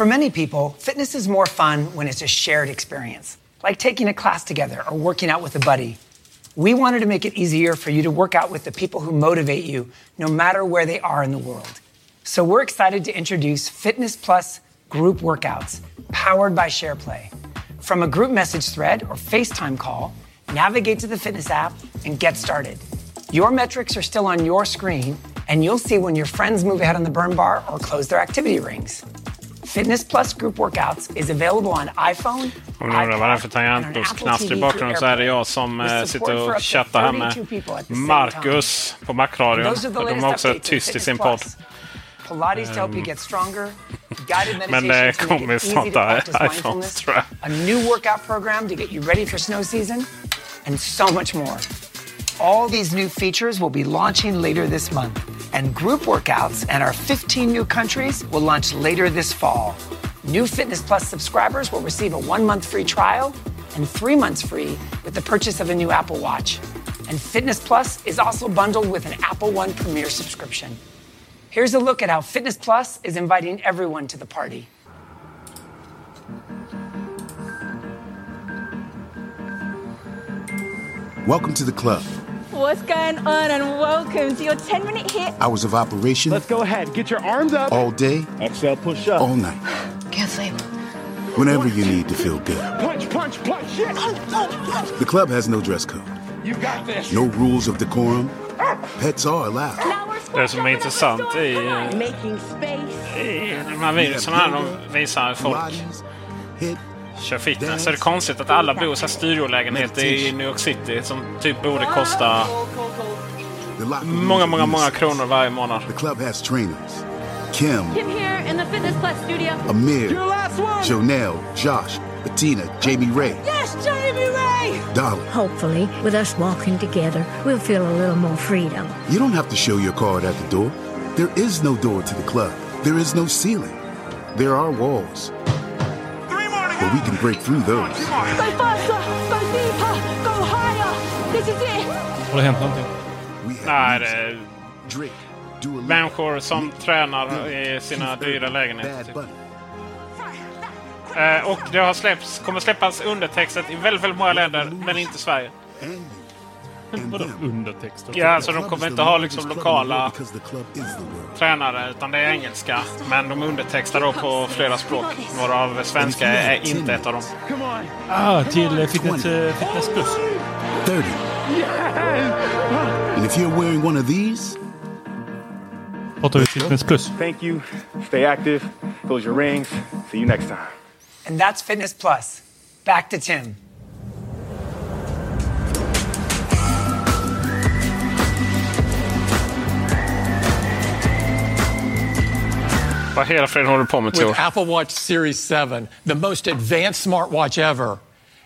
For many people, fitness is more fun when it's a shared experience, like taking a class together or working out with a buddy. We wanted to make it easier for you to work out with the people who motivate you, no matter where they are in the world. So we're excited to introduce Fitness Plus group workouts, powered by SharePlay. From a group message thread or FaceTime call, navigate to the fitness app and get started. Your metrics are still on your screen, and you'll see when your friends move ahead on the burn bar or close their activity rings. Fitness Plus group workouts is available on iPhone, Om ni undrar vad det är för tangentbordsknaster i bakgrunden så är det jag som eh, sitter och chattar här med Marcus på Macradion. De är också tyst i sin podd. Pilates to help you get stronger, guided Men meditation det to make kommer it easy snart to practice mindfulness, tror jag. a new workout program to get you ready for snow season, and so much more. All these new features will be launching later this month, and group workouts in our 15 new countries will launch later this fall. New Fitness Plus subscribers will receive a one month free trial and three months free with the purchase of a new Apple Watch. And Fitness Plus is also bundled with an Apple One Premier subscription. Here's a look at how Fitness Plus is inviting everyone to the party. Welcome to the club. What's going on and welcome to your 10 minute hit. Hours of operation. Let's go ahead. Get your arms up. All day. Exhale, push up. All night. Can't sleep. Whenever you need to feel good. Punch, punch, punch. Shit. Punch, punch, punch. The club has no dress code. You got this. No rules of decorum. Pets are allowed. Det som är intressant i, Making space. i de här videorna här, de visar folk kör fitness. Så är det konstigt att alla bor i studiolägenheter i New York City som typ borde kosta många, många, många kronor varje månad. The club has trainers. Kim, Kim here in the Fitness Plus studio. Amir, Your last one. Jonelle, Josh, Bettina, Jamie Ray, Yes, Jamie Ray. Dolly. Hopefully, with us walking together, we'll feel a little more freedom. You don't have to show your card at the door. There is no door to the club. There is no ceiling. There are walls. But we can break through those. Go faster. Go deeper. Go higher. This is it. Har det hänt någonting? Nej, det är människor som tränar i sina dyra lägenheter. Typ. Eh, och det har släppts, kommer släppas undertextat i väldigt, väldigt många länder, men inte Sverige. Vadå undertexter? Ja, alltså de kommer inte ha liksom lokala tränare utan det är engelska. Men de undertextar då på flera språk. Varav svenska är inte ett av dem. Ah, till Fitness, fitness Plus. 30. And if you're wearing one of these, Pratar vi Fitness Plus? Thank you. Stay active. Those your rings. See you next time. And that's Fitness Plus. Back to Tim. Vad hela friden håller du på med, Tor? With Apple Watch Series 7, the most advanced smartwatch ever,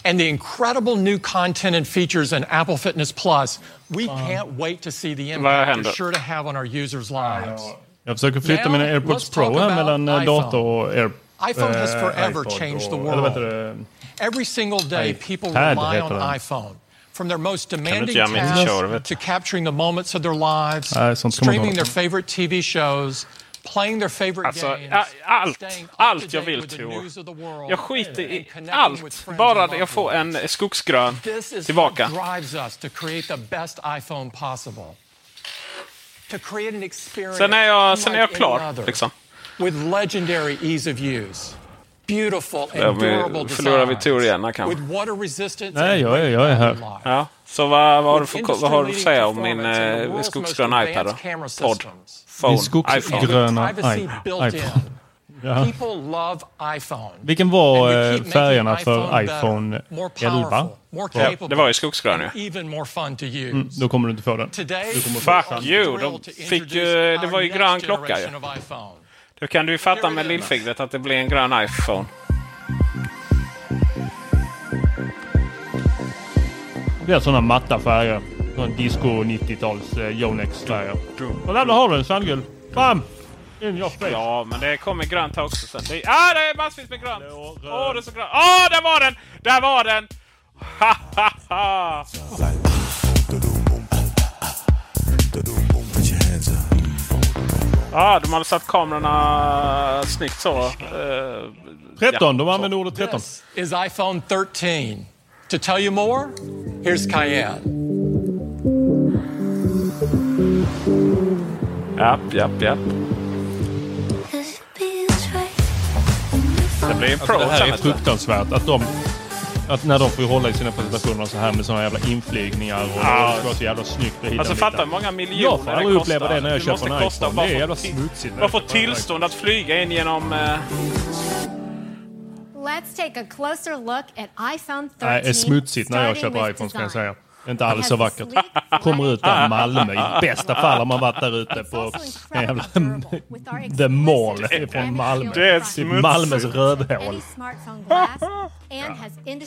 and the incredible new content and features in Apple Fitness Plus, we can't wait to see the impact händer? it's sure to have on our users' lives. Jag försöker flytta Now, mina AirPods let's Pro talk här about mellan iPhone. dator och Air, iPhone has eh, forever iPod changed the world. Eller vad heter det? Every single day, people rely on iPhone. From their most demanding göra min show, du tasks to capturing the moments of their lives, Nej, sånt ska man streaming their favorite TV shows, playing their favorite Alltså, allt, allt jag vill world, Jag skiter i allt. Bara jag får en skogsgrön tillbaka. Sen är jag, sen är jag klar. Liksom. With legendary ease of use. Beautiful and durable förlorar vi. Tor igen kanske. Nej, jag är, jag är här. Ja, så vad, vad, har du för, vad har du att säga om min eh, skogsgröna iPad då? Podd? Phone? Min skogsgröna i- iPhone. People love iPhone. Vilken var eh, färgerna för iPhone better, iPhone more 11? powerful, more Ja. Det var ju skogsgrön ju. Mm, då kommer du inte få den. Du kommer få Fuck you! De fick ju, det var ju grön klocka ju. Då kan du ju fatta med lillfingret att det blir en grön iPhone. Det är sådana matta färger. Sån disco 90-tals eh, Yonex-färger. Och där har du den sandgul. Bam! In your face. Ja, men det kommer grönt också sen. Det, ah, det är massvis med grönt! Åh, det är så grönt! Åh, där var den! Där var den! Ha, ha, ha! Ah, de hade satt kamerorna snyggt så. Eh, 13, de ja, använder ordet 13. This is iPhone 13. To tell you more, here's Cayenne. Japp, japp, japp. Det blir en Alltså, pro det här är fruktansvärt. Att de... Att när de får hålla i sina presentationer så här med såna jävla inflygningar och Ja. det ska vara så jävla snyggt och Alltså fatta hur många miljoner Jag får aldrig det uppleva kostar. det när jag Det köper en iPhone. Det är jävla smutsigt. Bara jag få tillstånd att flyga in genom... Eh, Let's take a closer look at iPhone 13. Nej, det är smutsigt när jag köper iPhone ska jag säga. Inte alls så vackert. Kommer ut där Malmö. I bästa fall har man varit där ute på en jävla The Mall från Malmö. Det är Typ. Malmös rövhål.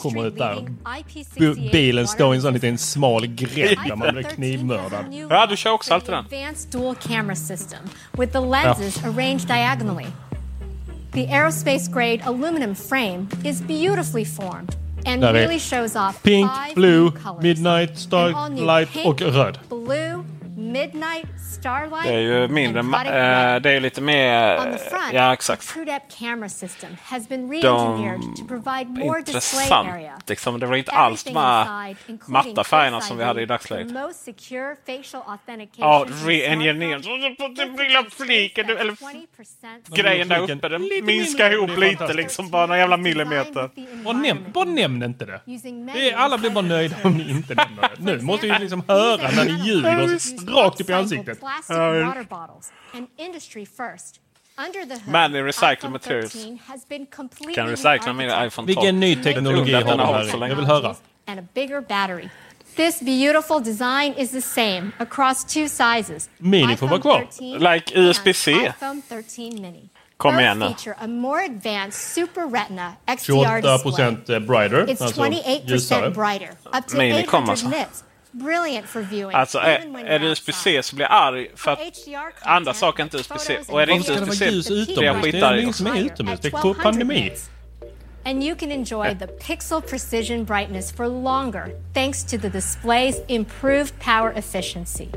Kommer ut där. industry-leading B- IP68 Bilen står i en sån liten smal gränd där man blir knivmördad. Ja, du kör också alltid den. dual camera system with the lenses arranged diagonally. The aerospace grade aluminum frame is beautifully formed and Där really shows off Pink, five blue, new colors. midnight, starlight och röd. Blue, midnight, det är ju mindre... red. det är ju lite mer... Ja, exakt. Display Intressant. Liksom, det var inte alls de här matta färgerna som vi hade i dagsläget. Ja, in re-engineerad. Den lilla fliken, eller 20% grejen där uppe, den minskar ihop lite liksom. Bara några jävla millimeter. Bara näm, bara nämn inte det. using det är, alla blir bara nöjda om ni inte nämner det. Nu måste vi liksom höra när ni ljuger rakt upp i ansiktet. plastic uh, water bottles, an industry first. Under the hood, Manly recycling materials. Kan recycla mina iPhone 12. Vilken ny teknologi har de här? Jag vill höra. And a bigger battery. This beautiful design is the same across two sizes. Mini får vara kvar. Like USB-C. Kom igen nu. 28% eh, brighter. It's 28% alltså ljusare. Mini kommer alltså. Alltså är, är USB-C så blir jag arg för att andra saker är inte USB-C. Och är det inte USB-C blir jag utomhus? Det är skitarg ingen som är utomhus. Det är 1200 pandemi. And you can enjoy the pixel precision brightness for longer thanks to the display's improved power efficiency.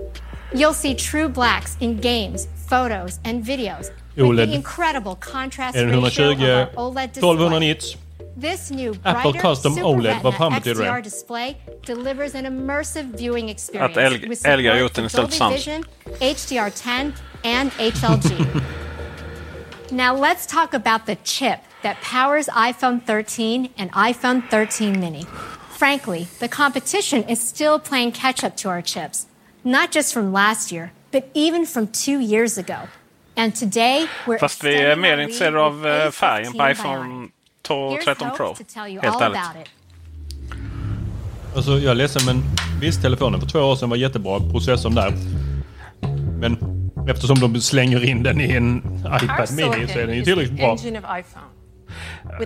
You'll see true blacks in games, photos, and videos with OLED. the incredible contrast ratio of 120, our OLED 1200 display. nits. This new Apple Custom Super OLED, vad Retina fan betyder det? Display delivers an immersive viewing experience Att LG with LG har gjort den istället Dolby. Vision, HDR10, and HLG. Now let's talk about the chip that powers iPhone 13 and iPhone 13 mini. Frankly, the competition is still playing catch up to our chips, not just from last year, but even from two years ago. And today, we're Fast vi är extending mer our intresserade av with eh, A15 färgen på Bionic. iPhone 12 Here's 13 Pro. Helt ärligt. Alltså jag är ledsen men visst telefonen för två år sedan var jättebra, processorn där. Men eftersom de slänger in den i en iPad Mini så är den ju tillräckligt bra.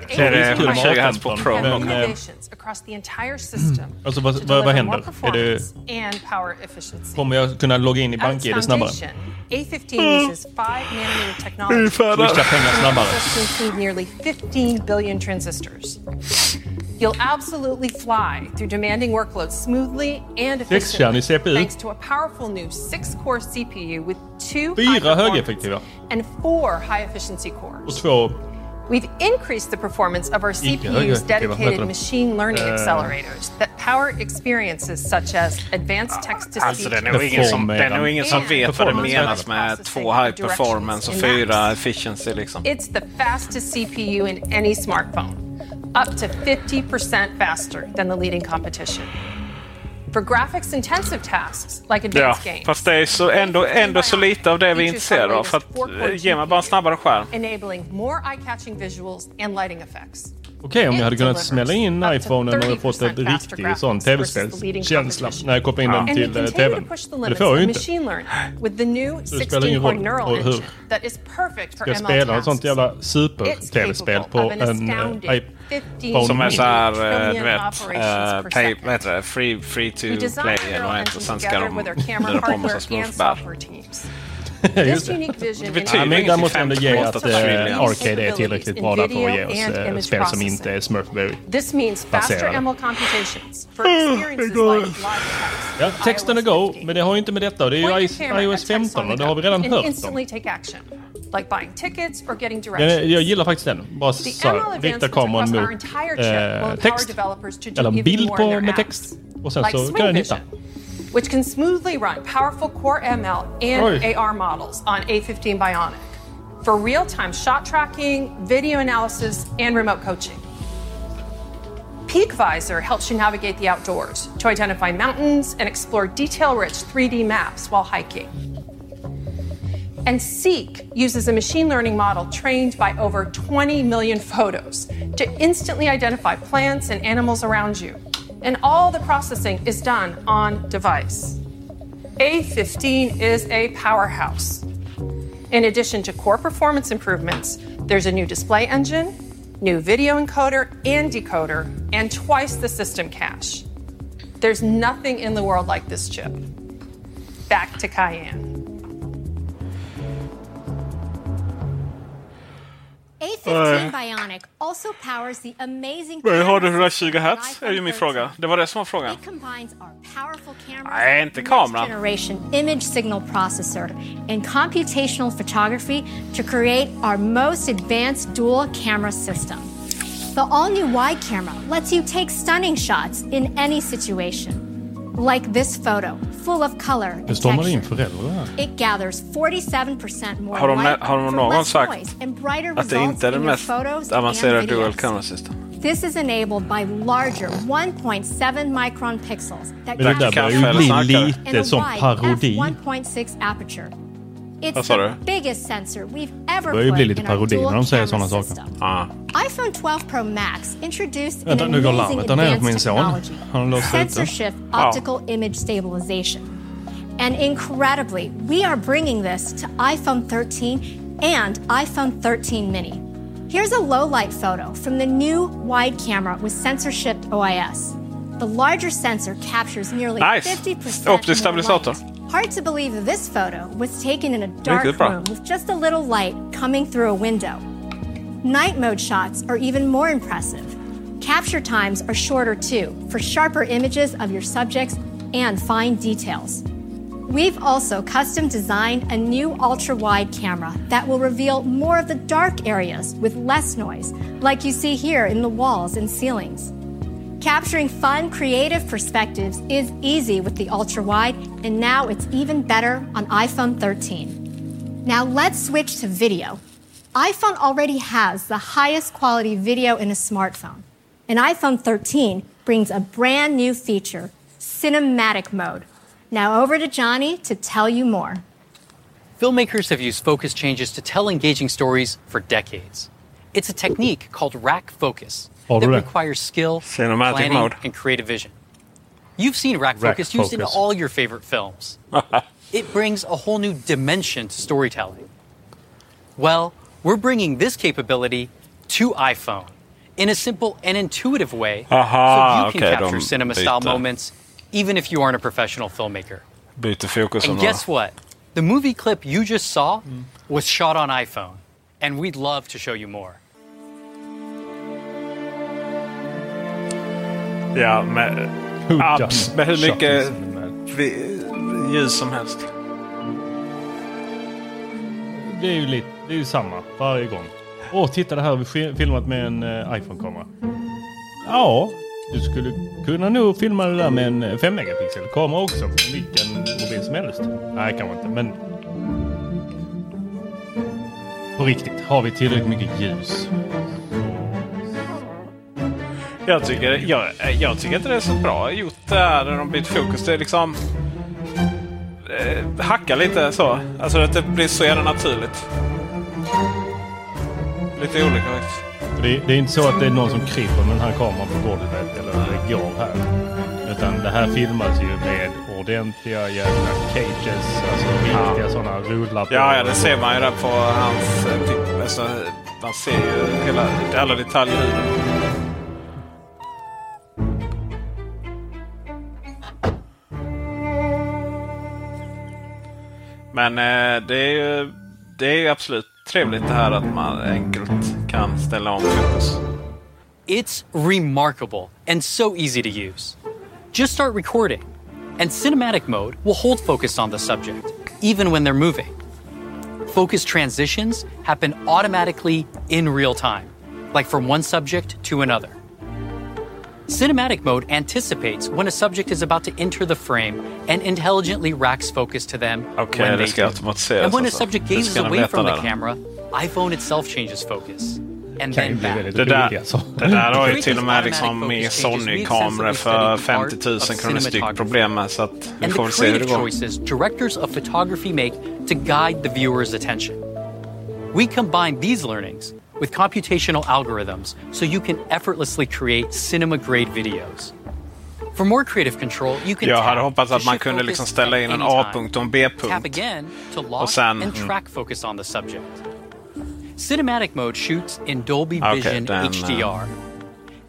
Engine of iPhone. With Så är det eight kul med 20 Hz på A15, Men, eh, across the entire system alltså vad, vad, vad händer? more Är det, performance and power efficiency. kommer jag kunna logga in i BankID snabbare? foundation, A15 uses 5 nanometer technology Swisha pengar snabbare. include nearly 15 billion transistors. You'll absolutely fly through demanding workloads smoothly and efficiently thanks to a powerful new six-core CPU with two Fyra högeffektiva. and four high-efficiency cores. Och två We've increased the performance of our CPU's dedicated machine learning Eh. accelerators that power experiences such as advanced text to Alltså speech. det är nog ingen som, det är nog ingen som And vet vad det menas med två high performance och fyra efficiency liksom. It's the fastest CPU in any smartphone, up to 50% faster than the leading competition. For graphics intensive tasks like Ja, advanced games, fast det är så ändå, ändå så lite av det vi är intresserade av. För att eh, ge mig bara en snabbare skärm. enabling more eye-catching visuals and lighting effects. Okej om jag hade kunnat smälla in iPhonen och fått en 30% faster riktig sån tv-spelskänsla när jag kopplar in den And we till continue tvn. Men det får jag ju inte. machine learning with the new Så det spelar ingen 16-core roll neural hur- Ska jag spela ett sånt jävla super-tv-spel på en iPhone Som är så här, eh, du vet, operations eh, pay, vad heter det? Free, free to We designed play eller vad heter? Sen ska together de with our camera dra på hardware massa and smurfbär. software teams. Just This det. unique vision Det betyder men inget där i måste jag ändå ge 5,8 att eh, Arcade är tillräckligt bra där för att ge oss spel som processing. inte är Smurfberry. This means faster baserade. ML computations for experiences like live text. Ja, texten är go, men det har ju inte med detta och det är ju iOS at text 15 on och det har vi redan hört om. Instantly take action, like buying tickets or getting directions. jag gillar faktiskt den. Bara The så rikta kameran mot entire chip will eh, text. developers to do Eller en bild på med text. Och sen like så kan den hitta. Which can smoothly run powerful core ML and Oj. AR models on A15 Bionic for real-time shot tracking, video analysis, and remote coaching. Peak Visor helps you navigate the outdoors to identify mountains and explore detail-rich 3D maps while hiking. And Seek uses a machine learning model trained by over 20 million photos to instantly identify plants and animals around you. And all the processing is done on device. A15 is a powerhouse. In addition to core performance improvements, there's a new display engine, new video encoder and decoder, and twice the system cache. There's nothing in the world like this chip. Back to Cayenne. A15 Bionic also powers the amazing Men har du camera 120 Hz? är ju min fråga. Det var det som var frågan. combines our powerful cameras, Nej, inte kameran. generation image signal processor, and computational photography to create our most advanced dual camera system. The all new wide camera lets you take stunning shots in any situation. Like this photo, full of color Det and stormade in texture. föräldrar här. It gathers 47% more Har de, light har de for någon less sagt noise and brighter att det results inte är det in mest photos avancerade and dual videos. camera system? This is enabled by larger 1.7 micron pixels that Men det där capture börjar ju bli lite som parodi. f1.6 aperture. It's Vad sa du? the biggest sensor we've ever börjar ju bli put lite in our parodi när dual de säger camera sådana system. saker. iPhone 12 Pro Max introduced Vänta, an nu går amazing larmet. Den är på min advanced son. technology, Han låser ut den. sensor shift Ja. optical image stabilization. And incredibly, we are bringing this to iPhone 13 and iPhone 13 mini. Here's a low light photo from the new wide camera with sensor shift OIS. The larger sensor captures nearly Nice. 50% Optisk more stabilisator. light. Hard to believe this photo was taken in a dark room with just a little light coming through a window. Night mode shots are even more impressive. Capture times are shorter too, for sharper images of your subjects and fine details. We've also custom designed a new ultra wide camera that will reveal more of the dark areas with less noise, like you see here in the walls and ceilings. Capturing fun, creative perspectives is easy with the ultra wide, and now it's even better on iPhone 13. Now let's switch to video. iPhone already has the highest quality video in a smartphone, and iPhone 13 brings a brand new feature cinematic mode. Now over to Johnny to tell you more. Filmmakers have used focus changes to tell engaging stories for decades. It's a technique called rack focus that det? requires skill, Cinematic planning, mode. and creative vision. You've seen rack, Rack focus used in all your favorite films. it brings a whole new dimension to storytelling. Well, we're bringing this capability to iPhone in a simple and intuitive way Aha, so you can okej, capture de cinema style moments even if you aren't a professional filmmaker. Byter fokus And några. guess what? The movie clip you just saw was shot on iPhone, and we'd love to show you more. Ja, med, done med hur mycket vi, ljus som helst. Det är ju lite, det är ju samma varje gång. Åh, titta det här har vi fi- filmat med en eh, iPhone-kamera. Ja, du skulle kunna nog filma det där med en eh, 5 megapixel kamera också. Med vilken mobil som helst. Nej, kanske inte, men... På riktigt, har vi tillräckligt mycket ljus? Jag tycker, jag, jag tycker inte det är så bra gjort det här när de byter fokus. Det är liksom... Eh, hacka lite så. Alltså att det blir så jävla naturligt. Lite olika faktiskt. Det, det är inte så att det är någon som kryper med den här kameran på golvet eller det går här. Utan det här filmas ju med ordentliga jävla cages, alltså riktiga sådana rullar. Ja, ja, det ser man ju där på hans... eh, fi- Alltså, man ser ju hela, alla detaljer i den. Men eh, det är ju det är absolut trevligt det här att man enkelt kan ställa om. It's remarkable and so easy to use. Just start recording, and cinematic mode will hold focus on the subject, even when they're moving. Focus transitions happen automatically in real time, like from one subject to another. Cinematic mode anticipates when a subject is about to enter the frame and intelligently racks focus to them Okej, when det they ska do. automatiseras And when a alltså. subject Det gazes away from the där. camera, iPhone itself changes focus. And then bli back. väldigt Det där, roliga så. det där har ju Create till och med these liksom automatic i focus changes Sony-kameror we för extensively 50 000 kronor part styck of problem med. Så att vi and får the se hur det creative går. choices directors of photography make to guide the viewer's attention. We combine these learnings with computational algorithms so you can effortlessly create cinema grade videos. For more creative control, you can Jag tap hade hoppats to att man kunde liksom ställa in en anytime. A-punkt och en B-punkt. again to lock Och sen- and mm. track focus on the subject. Cinematic mode shoots in Dolby Okej, Vision den, eh, HDR.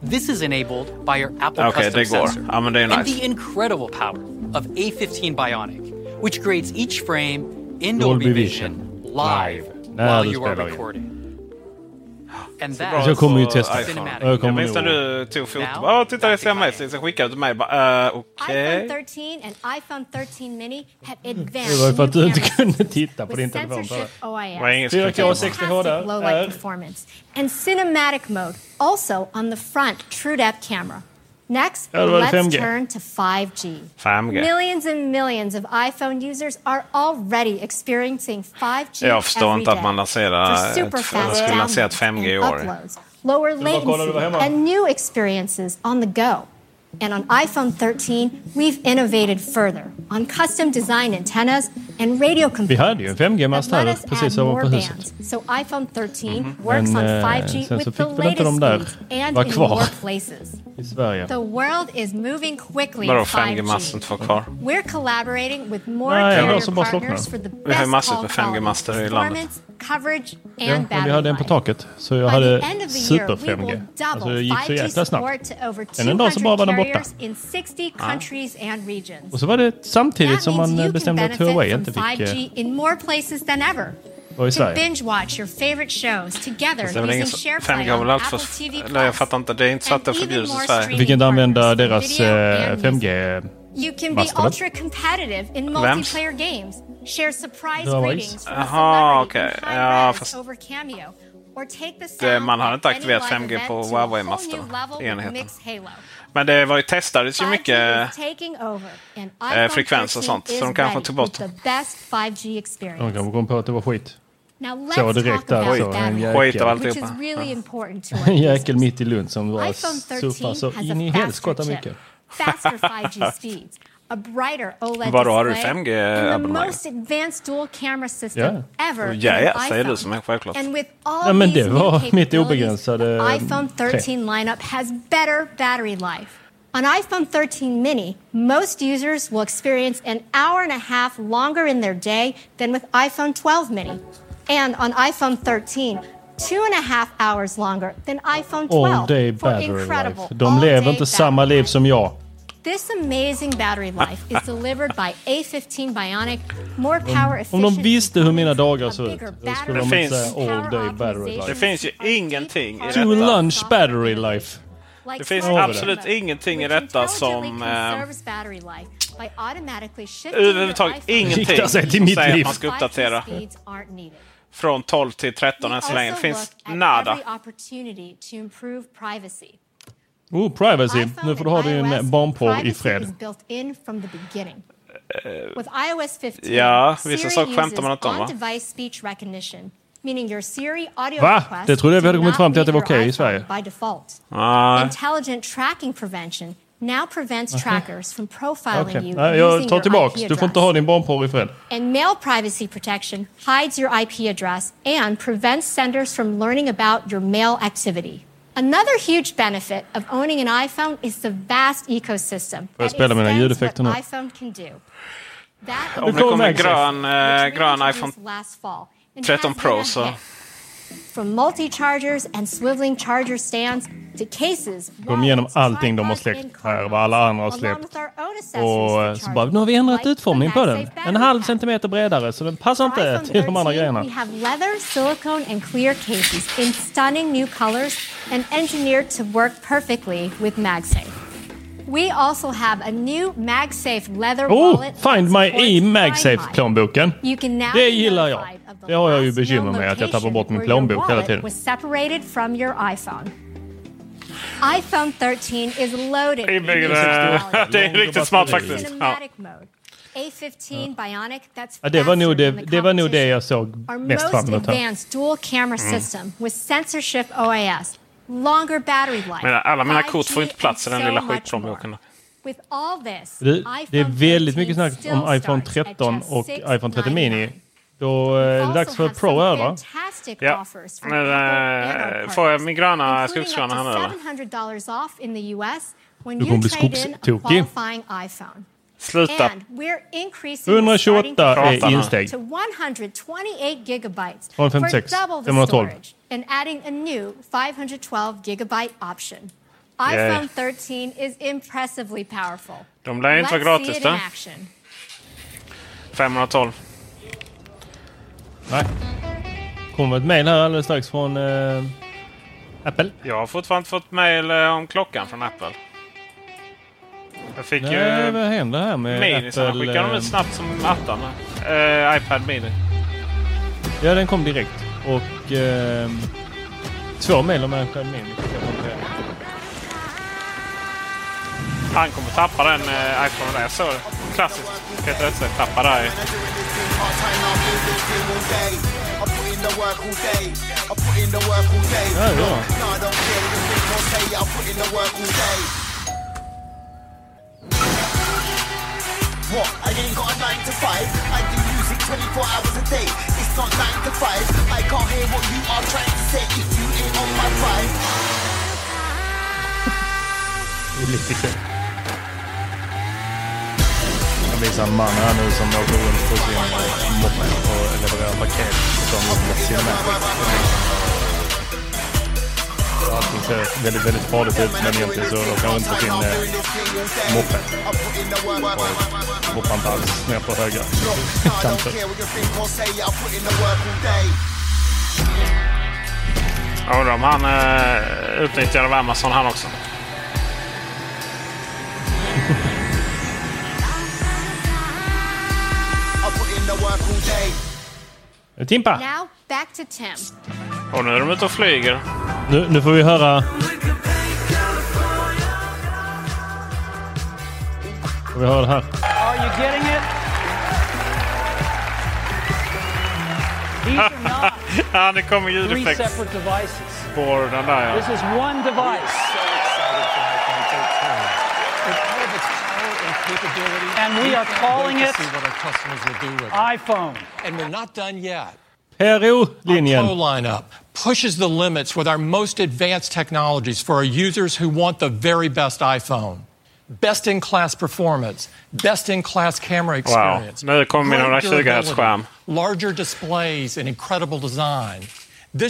This is enabled by your Apple Okej, custom det går. sensor Ja, men det är and the incredible power of A15 Bionic, which grades each frame in Dolby Dolby, Vision. Vision live När while you are spelar in. recording. And Så jag kommer ju testa. iPhone. Jag Jag minns när du tog foto. Ja, titta det jag med. Så skickade du till mig. Bara, eh, Okej. iPhone 13 and iPhone 13 mini have Det advanced var ju för att du inte kunde titta på with din telefon. censorship bara. OIS. ingen 4K 60 HD low light performance and cinematic mode also on the front TrueDepth camera. Next, Ja, det var det let's turn to 5G. 5G. Millions and millions of iPhone users are already experiencing 5G Jag förstår every inte att day. man lanserar For ett- superfast jag skulle lansera ett downloads 5G i and år. uploads, lower bara kolla, det var latency, and new experiences on the go. And on iPhone 13, we've innovated further on custom design antennas and radio Vi hade ju en 5G-mast that let här precis more huset. bands. So iPhone 13 works Men, on eh, 5G sen så with fick the väl inte latest de där speeds and vara in kvar. more places. I Sverige. The world is moving quickly Vadå in 5G-masten 5G. inte var kvar? We're collaborating with more Nej, carrier partners for the Vi har ju best massor med quality, 5G-master i landet. Coverage Ja, and vi hade en på taket. Så jag By hade the end of the super year, we 5G. will Alltså double det gick så 5G jäkla snabbt. support to over Men en dag så bara var den 200 borta. carriers in 60 Ja. countries and regions. Och så var det samtidigt som man eh, bestämde att Huawei inte fick 5G eh, in more places than ever. vara i To Sverige. binge watch your favorite shows together Fast det är väl ingen using som- SharePlay 5G har väl on alltid Apple fått... TV Eller jag fattar inte. Det är inte så att det förbjuds i Sverige. Vi fick inte använda deras eh, 5G. You can be ultra competitive in Vems? multiplayer games. Share surprise Huawei's. greetings Jaha, okej. in Ja, fast- res over Cameo. Or take the Det, man har inte aktiverat live 5G event på to a whole Huawei-master. new level with Enheten. Mix Halo. Men det var ju testades ju 5G mycket eh, frekvens och 13 sånt. Så de kanske tog bort with the best 5G experience. De kanske kom på att det var skit. Now Så let's direkt talk där about så. En alltihopa. really important to our En jäkel mitt i Lund som var iPhone 13 surfar så has in i helskotta chip, mycket. Faster 5G speeds, a brighter OLED Vadå, har du display, 5G and the abonnemang? most advanced dual camera system Ja. ever Ja, in ja, an säger du iPhone. som är självklart. And with all Ja, men these det new var mitt capabilities, obegränsade the iPhone 13 lineup has better battery life. On iPhone 13 mini, most users will experience an hour and a half longer in their day than with iPhone 12 mini. And on iPhone 13, two and a half hours longer than iPhone 12 All day for battery incredible life. De all-day lever inte battery samma liv som jag. This amazing battery life is delivered by A15 Bionic, more power Om de efficient visste hur mina dagar såg ut, då skulle Det de inte säga all day battery Det life. finns ju ingenting i To detta. lunch battery life. Det finns absolut ingenting i detta som... Eh, överhuvudtaget ingenting som mitt säger liv. att man ska uppdatera 5G speeds aren't needed. från 12 till 13 än så länge. Det finns nada. every opportunity to improve privacy. Oh, privacy. Nu får du ha din iOS, barnporr i fred. is built in from the beginning. With iOS 15, ja, vissa saker skämtar man inte om, va? on-device speech recognition, meaning your Siri audio Va? Det trodde jag vi hade kommit fram till att det var okej i iPhone Sverige. By default. Nej. Intelligent tracking prevention now prevents trackers from profiling Okej, you Nej, jag using tar your tillbaks. IP Du får inte address. ha din barnporr i fred. And mail privacy protection hides your IP address and prevents senders from learning about your mail activity. Another huge benefit of owning an iPhone is the vast ecosystem Får jag that spela mina extends ljudeffekter what nu? iPhone can do. That Om det kommer kommer grön, eh, grön iPhone last fall and 13 Pro been a så... From multi-chargers and swiveling charger stands to cases, Gå igenom allting de har släppt här, vad alla andra har släppt. Och så bara, nu har vi ändrat utformning på den. En halv centimeter bredare, så den passar inte till de andra 13, grejerna. We have leather, silicone, and clear cases in stunning new colors and engineered to work perfectly with MagSafe. We also have a new MagSafe leather Oh, wallet. Find My i Find My. MagSafe-plånboken. You can now Det gillar jag. Det har jag ju bekymmer med, att jag tappar bort min plånbok hela tiden. was separated from your iPhone. iPhone 13 is loaded Det är, det är riktigt smart faktiskt. Ja. Cinematic mode. A15 Bionic, that's Ja, det var nog det, det, var nog det jag såg mest most fram emot här. advanced dual camera Mm. system with censorship OAS, longer battery life. Men alla mina 5G kort får inte plats i den lilla skitplånboken. Det, det är väldigt 13 mycket snack om iPhone starts at 13 just och iPhone 13 Mini. 699. Då eh, är det dags för Pro här va? Ja. Men, and our eh, får jag min gröna skogsgröna här nu eller? $700 off in the US when Du you kommer bli skogstokig. Sluta. And we're increasing the 128 starting är nu. insteg. to 128 gigabytes Från for 56, double the 512. storage and adding a new 512 gigabyte option. Yeah. iPhone 13 is impressively powerful. De lär inte vara gratis då. in action. 512. Nej. kommer ett mail här alldeles strax från eh, Apple. Jag har fortfarande inte fått mail eh, om klockan från Apple. Jag fick Nej, ju vad händer här med minisarna. Apple? Skickade de eh, ut snabbt som attan. Eh, iPad Mini. Ja, den kom direkt. Och eh, två mail om iPad Mini. Han kommer tappa den eh, iPhone där. Jag såg det. Klassiskt. Peter Esse tappar där. Ja, ja. What? I ain't got a 9 to 5. I do music 24 hours a day. It's not 9 to 5. I can't hear what you are trying to say if you ain't on my vibe. Det är en man här nu som åker runt på sin eh, moppe och levererar paket som Cinematic. Allting ser väldigt, väldigt farligt ut men egentligen så åker han runt på sin eh, moppe. Och hoppar inte alls ner på höga kanter. Jag undrar om han eh, utnyttjade av Amazon han också. Timpa! Now, back to Tim. Och nu är de ute och flyger. Nu, nu får vi höra... Får vi höra det här? Are you getting it? These are not ja, det kommer three ljudeffekt separate devices. på den där ja. This is one device. And we are calling it iPhone. And we're not done yet. PRO-linjen. Pro lineup pushes the limits with our most advanced technologies for our users who want the very best iPhone. Best in class performance, best in class camera experience. nu kommer min great 120 Hz-skärm. Larger displays and incredible design. Det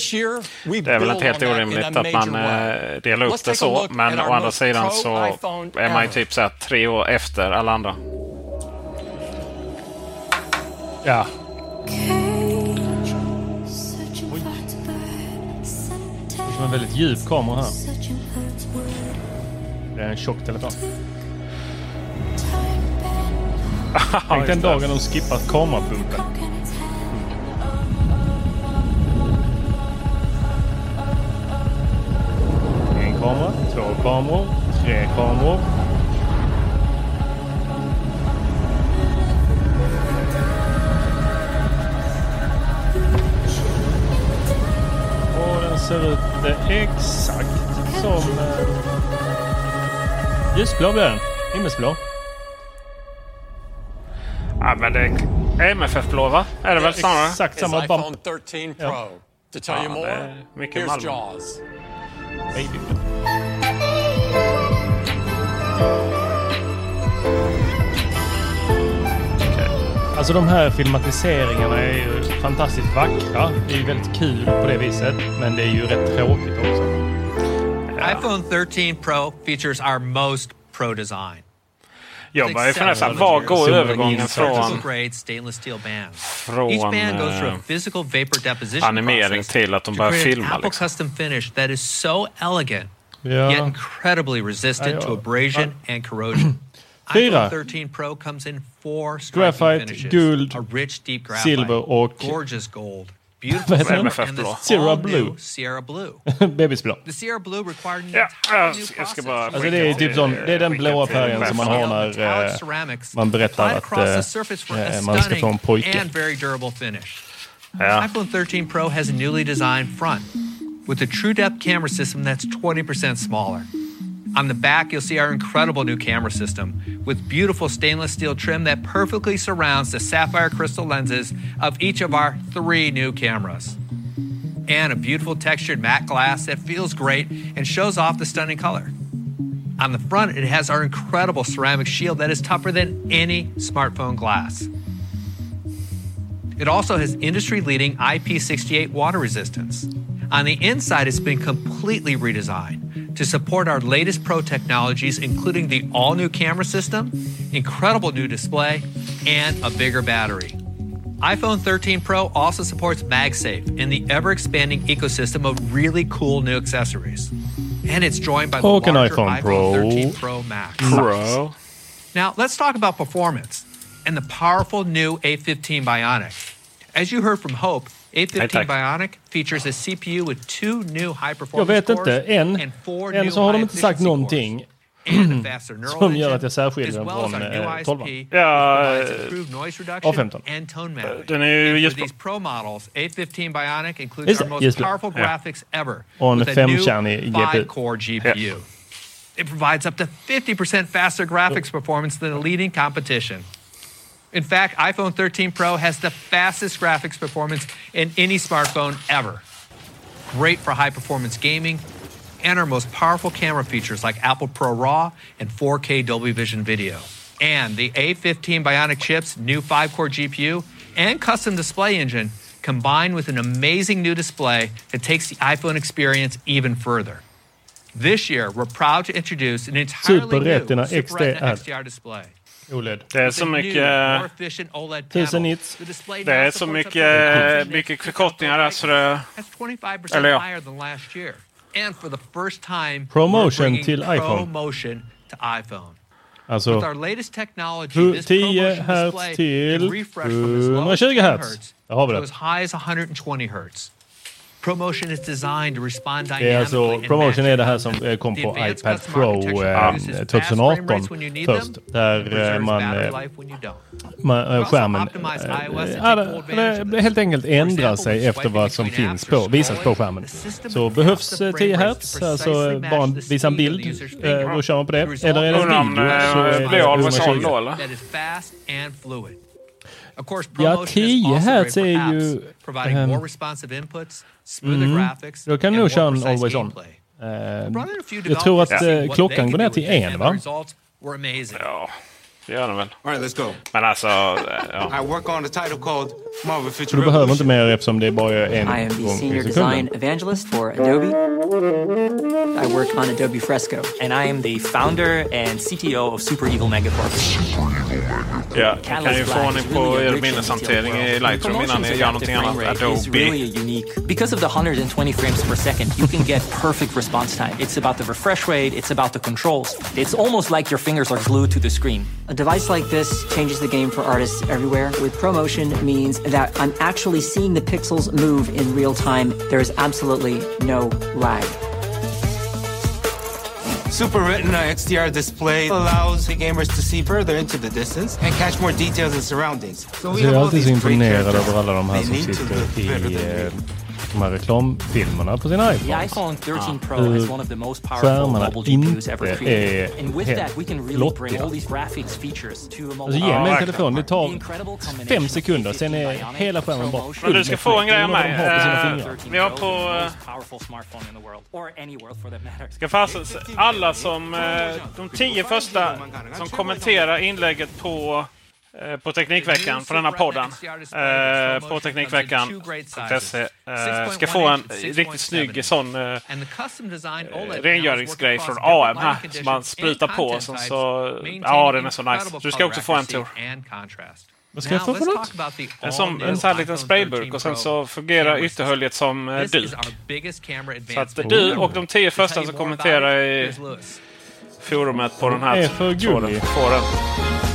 är väl inte helt orimligt att man eh, delar upp Let's det take a så. look Men at å our andra sidan så iPhone är man ju typ så här tre år efter alla andra. Ja. Det är en väldigt djup kamera här. Det är en tjock telefon. Tänk den dagen de skippar kamerapumpen. En kamera, två kameror, tre kameror. Och den ser ut exakt som... Eh, ljusblå blir den. Himmelsblå. Ja, men det är MFF-blå va? Är det väl snarare? Exakt samma iPhone bump. 13 Pro. Ja. To tell Ja, you more, mycket here's. Jaws. Baby. Alltså de här filmatiseringarna är ju fantastiskt vackra. Det är ju väldigt kul på det viset. Men det är ju rätt tråkigt också. iPhone 13 Pro features our most pro design. Jag börjar ju fundera var går övergången från, från Each band goes through a eh, physical vapor deposition animering process till att de to börjar create an filma? Apple Liksom. custom finish that is so elegant Ja. yet incredibly resistant ja. to abrasion and corrosion. Fyra. iPhone 13 Pro comes in four striking Graphite, finishes. guld, a rich deep graphite, silver och- gorgeous gold, Vad beautiful heter den? Sierra Blue. Sierra Blue. Bebisblå. The Sierra Blue required an Ja, jag new ska- bara Alltså det är typ sån, det är den blåa färgen som man har när eh, man berättar att eh, eh, man ska få en pojke. and very durable finish. Ja. iPhone 13 Pro has a newly designed front with a true depth camera system that's 20% smaller. On the back, you'll see our incredible new camera system with beautiful stainless steel trim that perfectly surrounds the sapphire crystal lenses of each of our three new cameras. And a beautiful textured matte glass that feels great and shows off the stunning color. On the front, it has our incredible ceramic shield that is tougher than any smartphone glass. It also has industry leading IP68 water resistance. On the inside, it's been completely redesigned to support our latest Pro technologies, including the all new camera system, incredible new display, and a bigger battery. iPhone 13 Pro also supports MagSafe and the ever expanding ecosystem of really cool new accessories. And it's joined by the larger iPhone iPhone Pro. 13 Pro Max. Pro. Now, let's talk about performance and the powerful new A15 Bionic. As you heard from Hope, 815 Bionic features a CPU with two new high performance Jag vet inte, än, än så har de inte sagt någonting som gör att jag särskiljer den från eh, 12 Ja, eh, A15. Eh, den är ju ljusblå. Just det, Och en femkärnig GPU. It provides up to 50% faster graphics oh. performance than the leading competition. In fact, iPhone 13 Pro has the fastest graphics performance in any smartphone ever. Great for high performance gaming and our most powerful camera features like Apple Pro RAW and 4K Dolby Vision video. And the A15 Bionic chip's new 5 core GPU and custom display engine combined with an amazing new display that takes the iPhone experience even further. This year, we're proud to introduce an entirely Super new Super Retina XDR. XDR display. OLED. Det är så mycket... 1000 nits. Det är så mycket, 1000 mycket förkortningar där så det... That's 25% Eller ja. Promotion till iPhone. ProMotion to iPhone. Alltså, With our latest technology, hu- this 10 ProMotion hertz display till can refresh from as low as 120 10 hertz. Där har vi det. Det är alltså, promotion är det här som eh, kom på iPad Pro architecture eh, produces fast 2018 frame rates when you need först. Där eh, man, battery eh, life when you don't. man, eh, skärmen eh, det helt enkelt ändrar sig efter vad som finns på, visas på skärmen. Så behövs the eh, frame 10 rates hertz, to alltså bara visa en bild, eh, då kör man på det. Eller är det en video eh, så är det always on 120. Ja, ProMotion is 10 also hertz great är ju... apps, providing more responsive inputs, smoother mm, graphics, Då kan du and nog köra more en always on. gameplay. Brought in a few jag tror att what klockan they går ner till en va? results were amazing. Ja, det gör den väl. All right, let's go. Men alltså... eh, Ja. I work on a title called Marvel Så Future du behöver inte Revolution. mer eftersom det är bara är en I am the senior design evangelist for Adobe. I work on Adobe Fresco. And I am the founder and CTO of Super Evil Megacorp. Ja, jag kan ju få ordning på er minneshantering i Lightroom innan ni gör någonting annat. is Adobe. really unique. Because of the 120 frames per second, you can get perfect response time. It's about the refresh rate, it's about the controls. It's almost like your fingers are glued to the screen. A device like this changes the game for artists everywhere. With ProMotion means that I'm actually seeing the pixels move in real time. There is absolutely no lag. Super Retina XDR display allows the gamers to see further into the distance and catch more details in surroundings. So Alltså, jag är all alltid så these great characters. över alla de här They need to look i better than eh, de här reklamfilmerna på iPhones. iPhone 13 Pro Hur has one of the most powerful skärmarna mobile GPUs ever inte created. är And with helt that, we can really bring flottiga. all these graphics features to a mobile Alltså ge mig en telefon, det tar fem sekunder, sen är hela skärmen bara full Men du ska få en grej av mig. Eh, fingrar. Vi har på... eh. Ska fasen, alla som... eh, De tio första som kommenterar inlägget på, eh, på Teknikveckan, på denna podden, eh, på Teknikveckan.se, eh, ska få en riktigt snygg sån eh, rengöringsgrej från AM här som man sprutar på. Sen så, ja, den är så nice. Du ska också få en tur. Vad ska jag få för något? En, som, en sån här liten sprayburk 13 och sen så fungerar ytterhöljet som eh, duk. Så att du och de tio första som kommenterar i forumet på den är här tråden får den.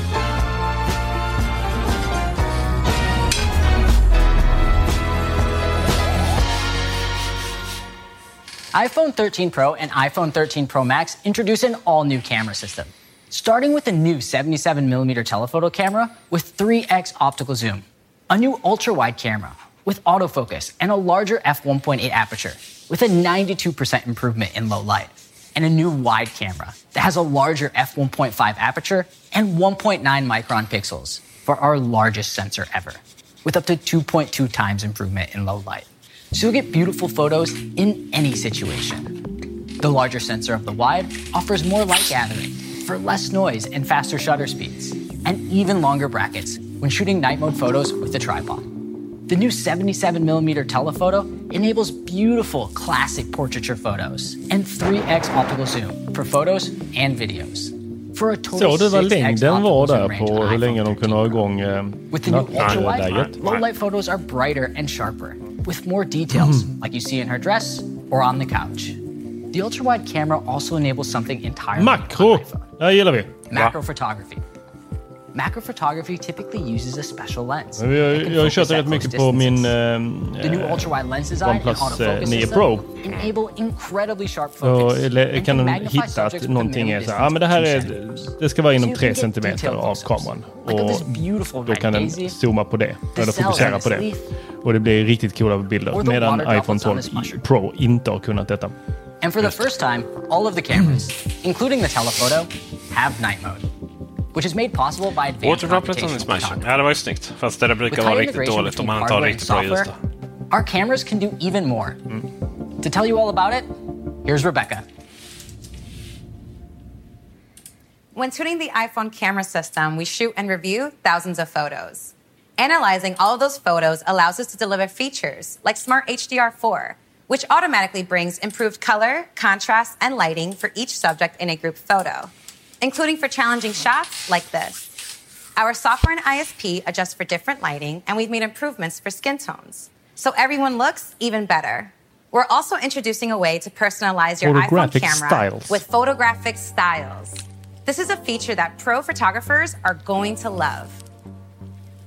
iPhone 13 Pro and iPhone 13 Pro Max introduce an all new camera system. Starting with a new 77mm telephoto camera with 3x optical zoom, a new ultra wide camera with autofocus and a larger f1.8 aperture with a 92% improvement in low light, and a new wide camera that has a larger f1.5 aperture and 1.9 micron pixels for our largest sensor ever, with up to 2.2 times improvement in low light. So you'll get beautiful photos in any situation. The larger sensor of the wide offers more light gathering for less noise and faster shutter speeds, and even longer brackets when shooting night mode photos with the tripod. The new 77mm telephoto enables beautiful classic portraiture photos and 3x optical zoom for photos and videos. Såg du vad 6x längden var där på hur länge de kunde ha igång eh, nattläget? low light photos are brighter and sharper, with more details, like you see in her dress or on the couch. The ultra wide camera also enables something entirely Makro! Det gillar vi. macro photography. Macro photography typically uses a special lens. Jag ju focus kört rätt mycket på min eh, OnePlus eh, autofocus 9 system Pro. eller, and kan den hitta att någonting är så här, men det här är, det ska vara inom So you 3 can get centimeter detailed av kameran. Och då kan den zooma på det, eller fokusera på det. Och det blir riktigt coola bilder. Medan iPhone droplets on 12 this mushroom. Pro inte har kunnat detta. And for the first time, all of the cameras, including the telephoto, have night mode. Which is made possible by advanced Återdrappet som computational Smash. photography. Ja, det var ju snyggt. Fast det där brukar With vara high riktigt integration dåligt om man inte har riktigt bra ljus. software, Our cameras can do even more. Mm. To tell you all about it, here's Rebecca. When tuning the iPhone camera system, we shoot and review thousands of photos. Analyzing all of those photos allows us to deliver features like Smart HDR4, which automatically brings improved color, contrast, and lighting for each subject in a group photo, including for challenging shots like this. Our software and ISP adjust for different lighting, and we've made improvements for skin tones. So everyone looks even better. We're also introducing a way to personalize your iPhone camera styles. with photographic styles. This is a feature that pro photographers are going to love.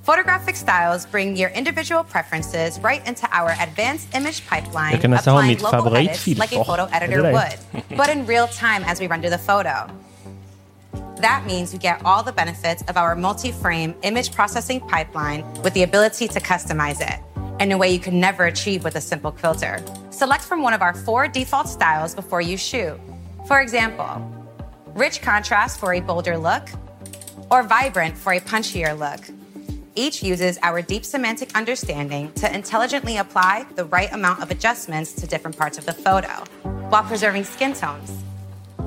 Photographic styles bring your individual preferences right into our advanced image pipeline, Jag kan nästan ha applying local edits like a photo editor would, but in real time as we render the photo. That means you get all the benefits of our multi-frame image processing pipeline with the ability to customize it in a way you could never achieve with a simple filter. Select from one of our four default styles before you shoot. For example, rich contrast for a bolder look, or vibrant for a punchier look. Each uses our deep semantic understanding to intelligently apply the right amount of adjustments to different parts of the photo while preserving skin tones.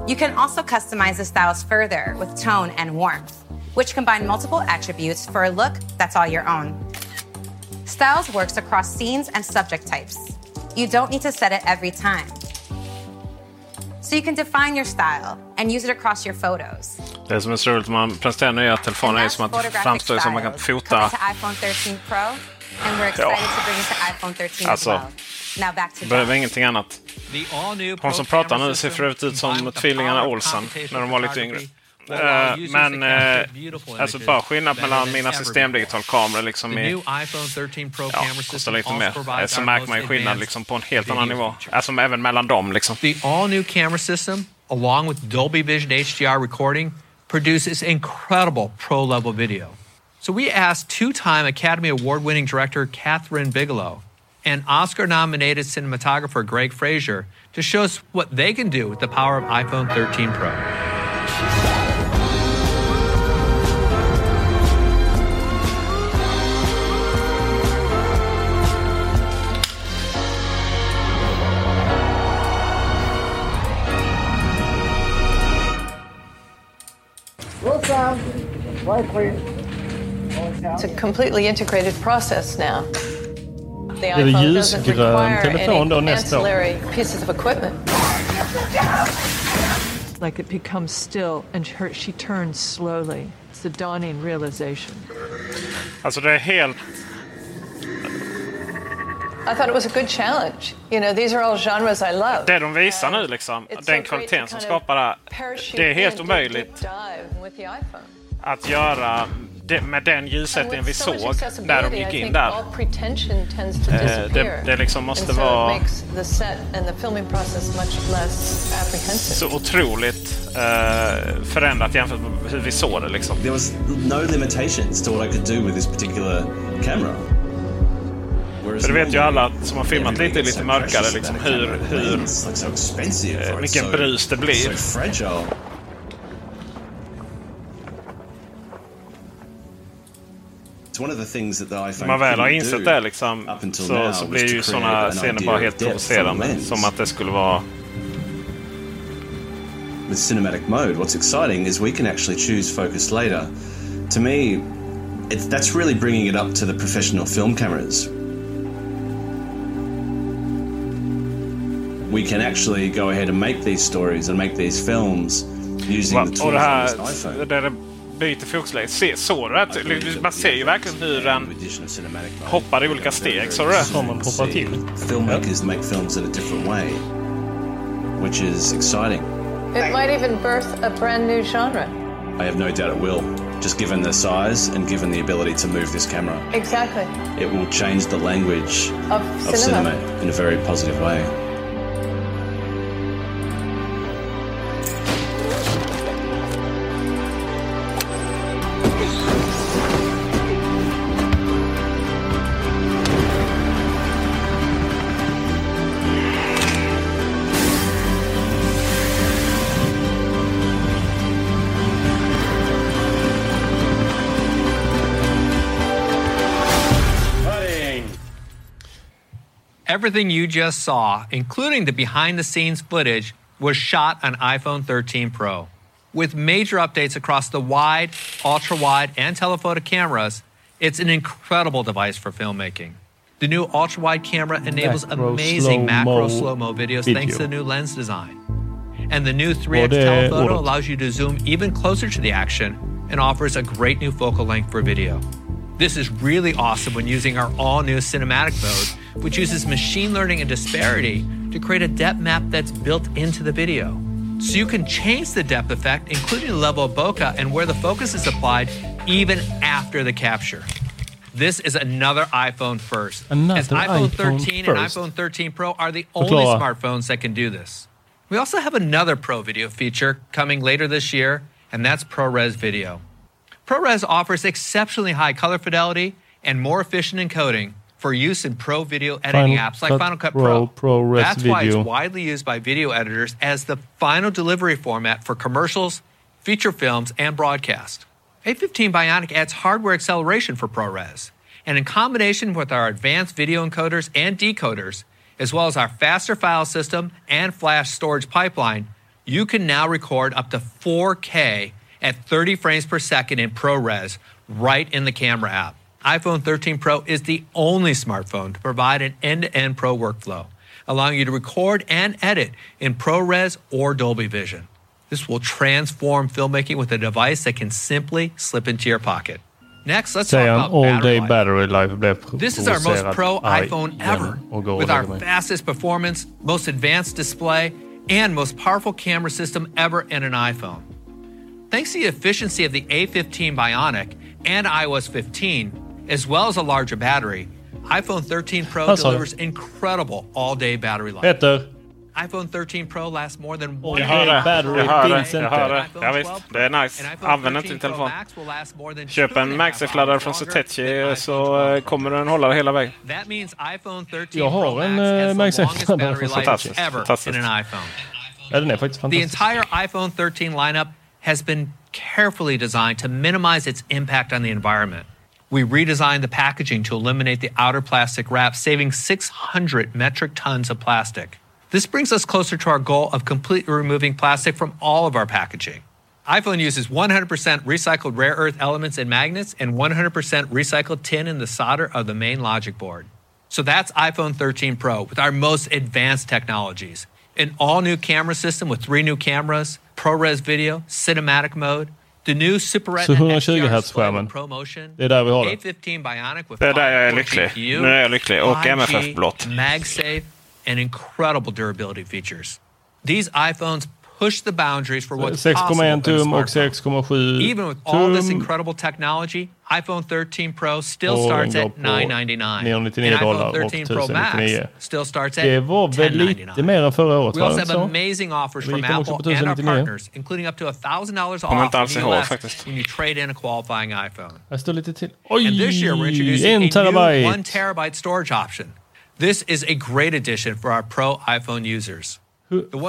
You can also customize the styles further with tone and warmth, which combine multiple attributes for a look that's all your own. Styles works across scenes and subject types. You don't need to set it every time. So you can define your style and use it across your photos. Det som är så roligt man presenterar nya telefoner är som att det framstår som att man kan fota. To iPhone 13 Pro, and we're excited to bring it to iPhone 13 Alltså, as well. Now back to Det behöver John. ingenting annat. Hon som pratar nu ser för övrigt ut som tvillingarna Olsen när de var lite yngre. Eh, men eh, alltså bara skillnad mellan mina systemdigitalkameror liksom The i... new iPhone 13 Pro Ja, camera kostar system lite also mer. provides Eh, Så our märker man ju most skillnad advanced liksom på en helt annan video nivå. Alltså även mellan dem liksom. The all new camera system, along with Dolby Vision HDR recording, produces incredible pro level video. So we asked two time Academy Award winning director Catherine Bigelow and Oscar nominated cinematographer Greg Fraser to show us what they can do with the power of iPhone 13 Pro. Roll sound. Right, please. It's a completely integrated process now. The det iPhone doesn't ljusgrön require telefon då any nästa år. ancillary pieces of equipment. Like it becomes still and her, she turns slowly. It's the dawning realization. Alltså det är helt... I thought it was a good challenge. You know, these are all genres I love. Det de visar nu liksom, den kvaliteten som skapar det Det är helt omöjligt att göra det, med den ljussättningen vi såg när de gick in där. all pretension tends to Eh, det- det liksom måste vara-. Så otroligt eh, förändrat jämfört med hur vi såg det liksom. There was no limitations to what I could do with this particular camera. För det vet ju alla som har filmat lite, lite mörkare liksom hur, hur eh, vilken brus det blir. It's one of the things that the iPhone man väl har insett det liksom, up until så, now så blir ju sådana scener bara helt depth on the provocerande. Som att det skulle vara... With cinematic mode, what's exciting is we can actually choose focus later. To me, it's, that's really bringing it up to the professional film cameras. We can actually go ahead and make these stories and make these films using Va? the Och tools on this iPhone. det byter fokusläge. Se, såg du det? Man ser ju verkligen hur den hoppar i olika steg. Såg du det? Som man hoppar till. Filmmakers make films in a different way, which is exciting. It might even birth a brand new genre. I have no doubt it will. Just given the size and given the ability to move this camera, Exactly. it will change the language Of of cinema. cinema in a very positive way. Everything you just saw, including the behind the scenes footage, was shot on iPhone 13 Pro. With major updates across the wide, ultra wide, and telephoto cameras, it's an incredible device for filmmaking. The new ultra wide camera enables Macro amazing slow-mo macro slow mo videos video. thanks to the new lens design. And the new 3x det är telephoto ordet. allows you to zoom even closer to the action and offers a great new focal length for video. This is really awesome when using our all new cinematic mode, which uses machine learning and disparity to create a depth map that's built into the video. So you can change the depth effect, including the level of bokeh and where the focus is applied, even after the capture. This is another iPhone first. Another as iPhone iPhone 13 and iPhone 13 Pro are the only Förklara. Uh, smartphones that can do this. We also have another Pro Video feature coming later this year, and that's ProRes Video. ProRes offers exceptionally high color fidelity and more efficient encoding for use in pro video editing Final apps like Cut Final Cut Pro, Pro. ProRes That's why it's widely used by video editors as the final delivery format for commercials, feature films, and broadcast. A15 Bionic adds hardware acceleration for ProRes, and in combination with our advanced video encoders and decoders, as well as our faster file system and flash storage pipeline, you can now record up to 4K at 30 frames per second in ProRes right in the camera app. iPhone 13 Pro is the only smartphone to provide an end to end pro workflow, allowing you to record and edit in ProRes or Dolby Vision. This will transform filmmaking with a device that can simply slip into your pocket. Next, let's talk Säger han about all battery day life. battery life blev This is our most pro iPhone ever, with our fastest performance, most advanced display, and most powerful camera system ever in an iPhone. Thanks to the efficiency of the A15 Bionic and iOS 15, as well as a larger battery, iPhone 13 Pro Vad sa du? delivers incredible all-day battery life. Peter, iPhone 13 Pro lasts more than one Jag hör det. battery Jag hör det. finns Jag inte. hör det. Ja, visst. Det är nice. Använd inte din telefon. Köp en MagSafe-laddare från Satechi så eh, kommer den hålla hela vägen. That means iPhone 13 Jag har en Max eh, has the MagSafe longest laddare battery från life Satechi. ever Fantastiskt. in an iPhone. Ja, den är faktiskt The entire iPhone 13 lineup has been carefully designed to minimize its impact on the environment. We redesigned the packaging to eliminate the outer plastic wrap, saving 600 metric tons of plastic. This brings us closer to our goal of completely removing plastic from all of our packaging. iPhone uses 100% recycled rare earth elements and magnets and 100% recycled tin in the solder of the main logic board. So that's iPhone 13 Pro with our most advanced technologies. An all new camera system with three new cameras, ProRes video, cinematic mode, the new Super Så Retina 120 XDR hz skärmen ProMotion, Det är där vi har det. A15 Bionic with Det er är där jag är er 5 lycklig. GPU, Nu er är jag lycklig. Och MFF blått. MagSafe, and incredible durability features. These iPhones push the boundaries for what's possible 6,1 in tum och 6,7 Even with all this incredible technology, iPhone 13 Pro still starts at 999 999 and iPhone och 13 Pro Max 1099. still starts at Det var väl 1099 lite mer än förra året? We also have amazing offers from Apple and our partners, including up to $1,000 off alls in the ihåg US faktiskt. when you trade in a qualifying iPhone. Här står lite till. And this year we're introducing a new one terabyte storage option. This is a great addition for our pro iPhone users.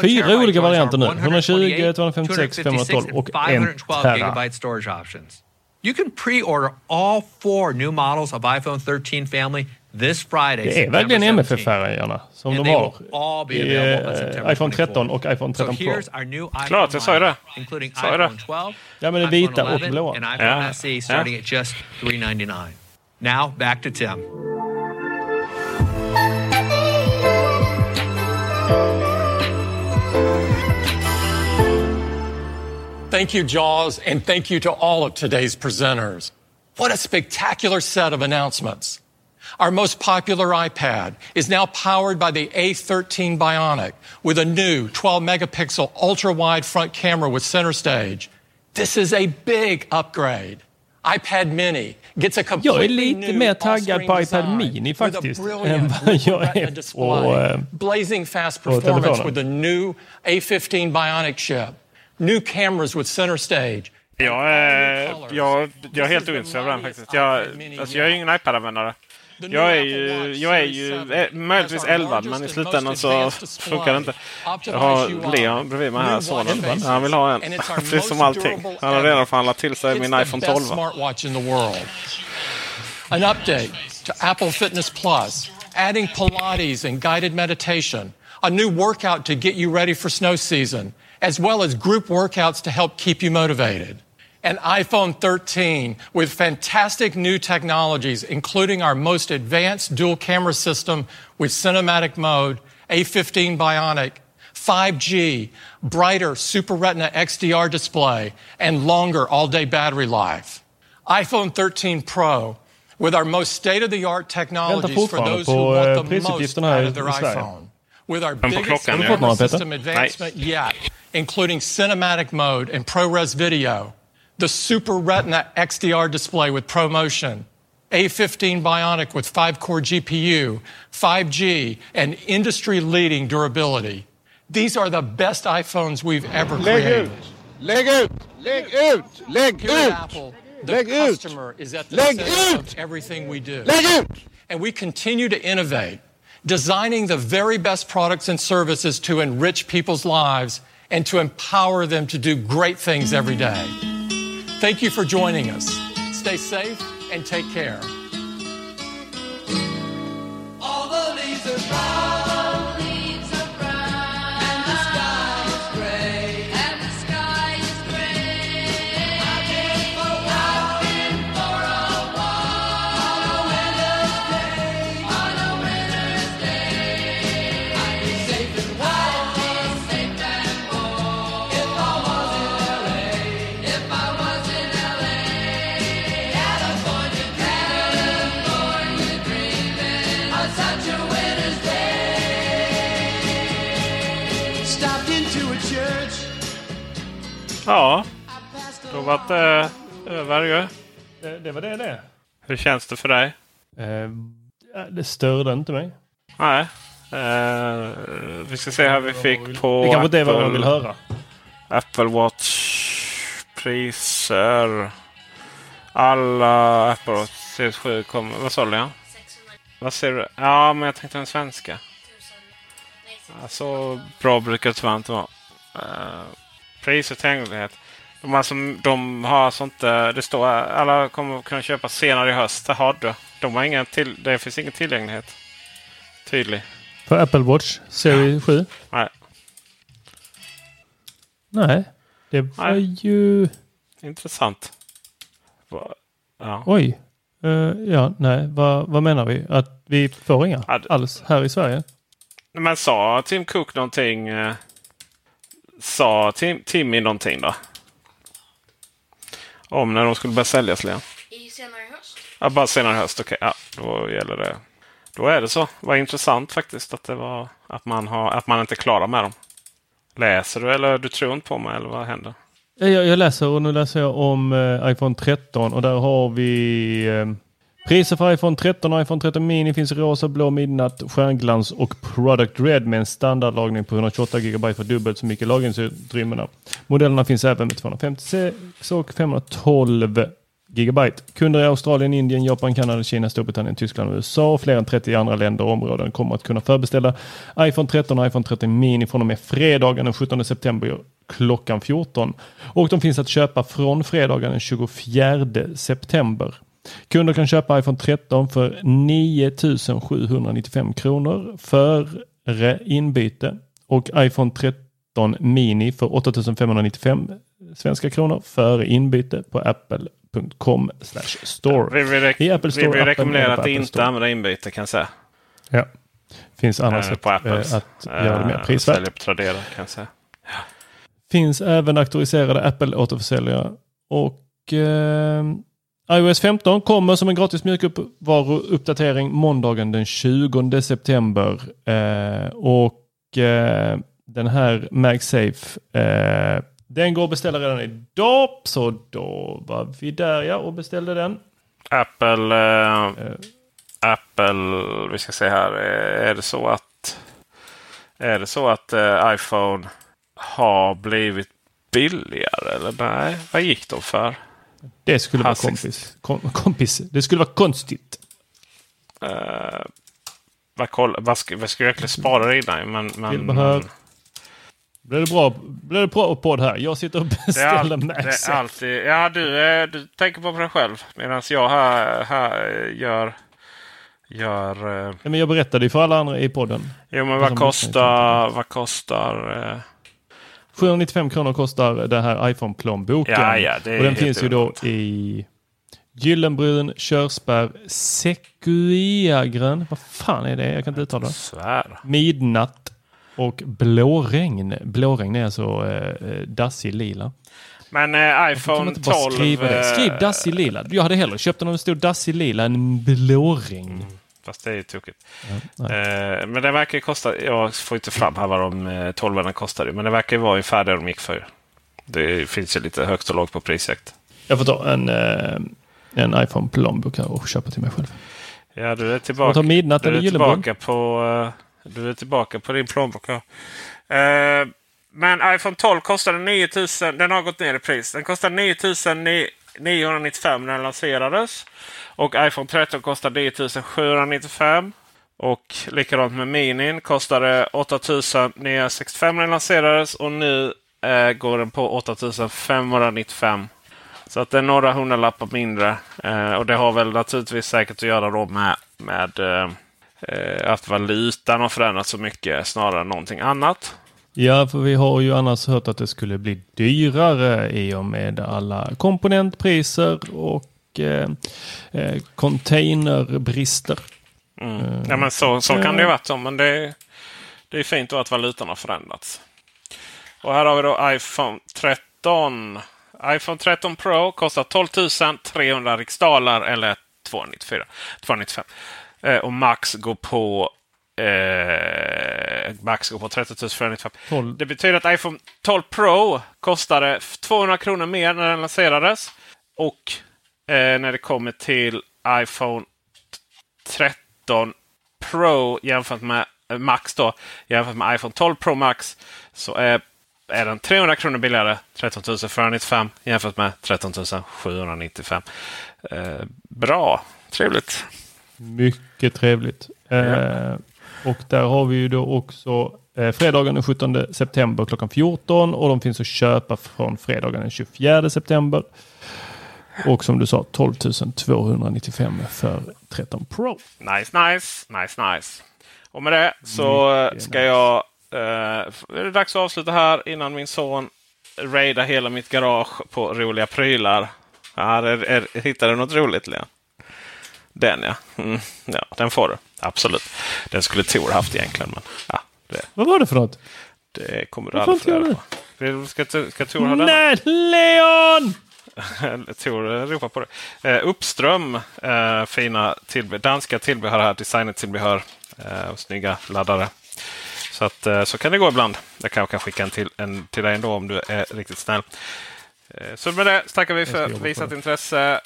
Fyra olika varianter nu. 120, 128, 256, 512 och 256, en 512 tera. You can pre-order all four new models of iPhone 13 family this Friday. Det är verkligen 17th. MFF-färgerna som And de har i eh, iPhone 13 24. och iPhone So 13 Pro. Klart, jag sa ju det. Sa jag det? iPhone 12, Ja, men det vita och 11, blåa. and iPhone Ja. SE starting at just 399 Now back to Tim. Thank you, Jaws, and thank you to all of today's presenters. What a spectacular set of announcements. Our most popular iPad is now powered by the A13 Bionic with a new 12 megapixel ultra wide front camera with center stage. This is a big upgrade. iPad Mini gets a Jag är completely lite new mer taggad på iPad Mini with a faktiskt än brilliant vad jag Retina är på, display, eh, blazing fast performance with the new A15 Bionic chip, new cameras with center stage. Jag är, jag, jag är helt ointresserad av den faktiskt. Jag, alltså, jag är ingen iPad-användare. Jag är ju, jag är ju eh, möjligtvis 11 men i slutändan så funkar det inte. Jag har Leon bredvid mig här, sonen. Han vill ha en. Precis som allting. Han har redan förhandlat till sig min iPhone best 12. smartwatch in the world. An update to Apple Fitness Plus adding Pilates and guided meditation, a new workout to get you ready for snow season, as well as group workouts to help keep you motivated. An iPhone 13 with fantastic new technologies, including our most advanced dual camera system with cinematic mode, A15 Bionic, 5G, brighter Super Retina XDR display, and longer all day battery life. iPhone 13 Pro with our most state of the art technologies for those who want the eh, most out of their iPhone. With our biggest camera system advancement yet, including cinematic mode and ProRes video, the Super Retina XDR display with ProMotion, A15 Bionic with 5 core GPU, 5G, and industry leading durability. These are the best iPhones we've ever created. Leg ut! Leg ut! Leg Here at ut! Apple, the Leg customer is at the Leg center ut! of everything we do. Leg ut! And we continue to innovate, designing the very best products and services to enrich people's lives and to empower them to do great things every day. Thank you for joining us. Stay safe and take care. Ja, då var det över ju. Det, det var det det. Hur känns det för dig? Eh, det störde inte mig. Nej. Eh, vi ska se här vi fick på Det kanske inte är vad Apple- vill höra. Apple Watch priser. Alla Apple Watch Series 7 kommer... Vad sa du? Ja? Vad ser du? Ja, men jag tänkte den svenska. Så bra brukar det tyvärr inte vara. Uh, pris och tillgänglighet. De, alltså, de har alltså inte... Det står alla kommer kunna köpa senare i höst. Jaha, då. De har ingen till, det finns ingen tillgänglighet. Tydlig. På Apple Watch Serie 7? Nej. Nej. Det var Nej. ju... Intressant. Ja. Oj. Eh, ja, nej. Vad, vad menar vi? Att vi får inga Ja, det- alls här i Sverige? Men sa Tim Cook någonting? Eh, sa Tim, Timmy någonting då? Om när de skulle börja säljas Leon? I senare höst. Ja, bara senare höst. Okej, ja, då gäller det. Då är det så. Vad intressant faktiskt att det var att man, har, att man inte är klara med dem. Läser du eller du tror inte på mig eller vad händer? Jag, jag läser och nu läser jag om eh, iPhone 13 och där har vi eh, priser för iPhone 13 och iPhone 13 mini finns i rosa, blå, midnatt, stjärnglans och Product Red med en standardlagring på 128 GB för dubbelt så mycket lagringsutrymmena. Modellerna finns även med 256 och 512 GB. Kunder i Australien, Indien, Japan, Kanada, Kina, Storbritannien, Tyskland och USA och fler än 30 andra länder och områden kommer att kunna förbeställa iPhone 13 och iPhone 13 mini från och med fredagen den 17 september klockan 14. Och de finns att köpa från fredagen den 24 september. Kunder kan köpa iPhone 13 för 9 795 kronor före inbyte och iPhone 13 mini för 8 595 svenska kronor före inbyte på apple.com store. Vi vill, rek- I Apple Store, vi vill appen rekommendera eller på att Apple inte Store. använda inbyte kan jag säga. Ja. Finns andra Eh, sätt på Apples. eh, att göra det mer Eh, prisvärt. På Tradera kan jag säga. Finns även auktoriserade Apple-återförsäljare. Och eh, iOS 15 kommer som en gratis mjukvaruuppdatering måndagen den 20 september. Eh, och eh, den här MagSafe eh, den går att beställa redan idag. Så då var vi där ja och beställde den. Apple, eh, Apple, vi ska se här. eh, Är det så att, är det så att eh, iPhone har blivit billigare? Eller nej, vad gick de för? Det skulle vara kompis. Kom, kompis. Det skulle vara konstigt. Eh, vad, koll, vad, ska, vad ska jag verkligen spara det innan? Men, men, höra? Blir det bra, blir det bra podd här? Jag sitter och Det beställer all, det är alltid... Ja, du, eh, du tänker på dig själv. Medan jag här, här gör, gör... Eh... Ja, men jag berättade ju för alla andra i podden. Jo, men vad kostar... Vad kostar... Eh... 795 kronor kostar den här iPhone-plånboken. Ja, ja, och den finns ju då i Gyllenbrun, körsbär, sequoiagrön. Vad fan är det? Jag kan inte uttala det. Midnatt och blåregn. Blåregn är alltså eh, dassig lila. Men eh, iPhone 12... Skriva det? Skriv dassig lila. Jag hade hellre köpt den om det stod dassig lila än blåregn. Mm. Fast det är ju tokigt. Ja, eh, men det verkar kosta... Jag får inte fram här vad de eh, 12 kostar. Men det verkar vara ungefär det de gick för. Det finns ju lite högt och lågt på prisjakt. Jag får ta en, eh, en iPhone plånbok här och köpa till mig själv. Ja, du är tillbaka, ta midnatt du är tillbaka på eh, Du är tillbaka på din plånbok. Ja. Eh, men iPhone 12 kostade 9000. Den har gått ner i pris. Den kostade 9995 när den lanserades. Och iPhone 13 kostar 9795. Och likadant med Minin. Kostade 8965 när den lanserades. Och nu eh, går den på 8595. Så att det är några hundralappar mindre. Eh, och det har väl naturligtvis säkert att göra då med, med eh, eh, att valutan har förändrats så mycket snarare än någonting annat. Ja, för vi har ju annars hört att det skulle bli dyrare i och med alla komponentpriser och eh, eh containerbrister. Mm. Ja, men så, så kan det ju varit. Men det, det är fint då att valutan har förändrats. Och här har vi då iPhone 13. iPhone 13 Pro kostar 12 300 riksdaler eller 294, 295. Eh, och Max går på eh, Max går på 30 495. Det betyder att iPhone 12 Pro kostade 200 kronor mer när den lanserades. Och eh, när det kommer till iPhone 13 Pro jämfört med eh, Max då, jämfört med iPhone 12 Pro Max så är, är den 300 kronor billigare, 13 495 jämfört med 13 795. Eh, bra, trevligt. Mycket trevligt. Ja. Eh, och där har vi ju då också eh, fredagen den 17 september klockan 14 och de finns att köpa från fredagen den 24 september. Och som du sa 12 295 för 13 Pro. Nice, nice, nice, nice. Och med det så Mycket ska nice. jag... Eh, är det dags att avsluta här innan min son raidar hela mitt garage på roliga prylar. Ja, är, är, hittar du något roligt Leon? Den ja. Mm, ja. Den får du. Absolut. Den skulle Tor haft egentligen. Men, ja, det, Vad var det för något? Det kommer du aldrig få reda på. Ska, ska Tor ha den? Nej, Leon! Tor ropar på det. Uh, Uppström, uh, fina tillbe danska tillbehör här. Designat tillbehör. Uh, snygga laddare. Så, att, uh, så kan det gå ibland. Jag kanske kan skicka en till, en till dig ändå om du är riktigt snäll. Så med det tackar vi för visat intresse.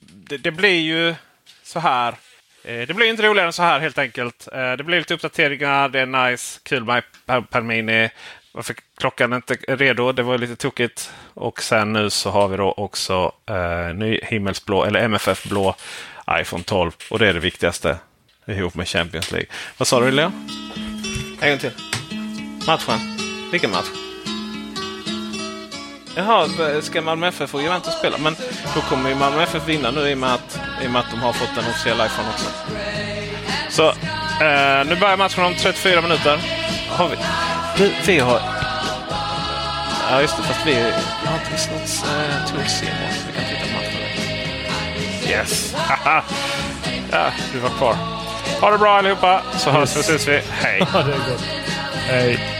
Det, det, blir ju så här. Det blir inte roligare än så här helt enkelt. Det blir lite uppdateringar. Det är nice. Kul med iPad Mini. Varför klockan inte är redo. Det var lite tokigt. Och sen nu så har vi då också eh, ny himmelsblå eller MFF-blå iPhone 12. Och det är det viktigaste ihop med Champions League. Vad sa du Lea? En gång till. Matchen. Vilken match? Jaha, ska Malmö FF och Juventus spela? Men då kommer ju Malmö FF vinna nu i och med att, i med att de har fått en officiell iPhone också. Så eh, nu börjar matchen om 34 minuter. Har vi, vi, vi har... Ja, just det. Fast vi har inte visst något eh, tools så vi kan titta på matchen. Yes! ja, du var kvar. Ha det bra allihopa, så hörs vi och ses vi. Hej! Ja, det gott. Hej!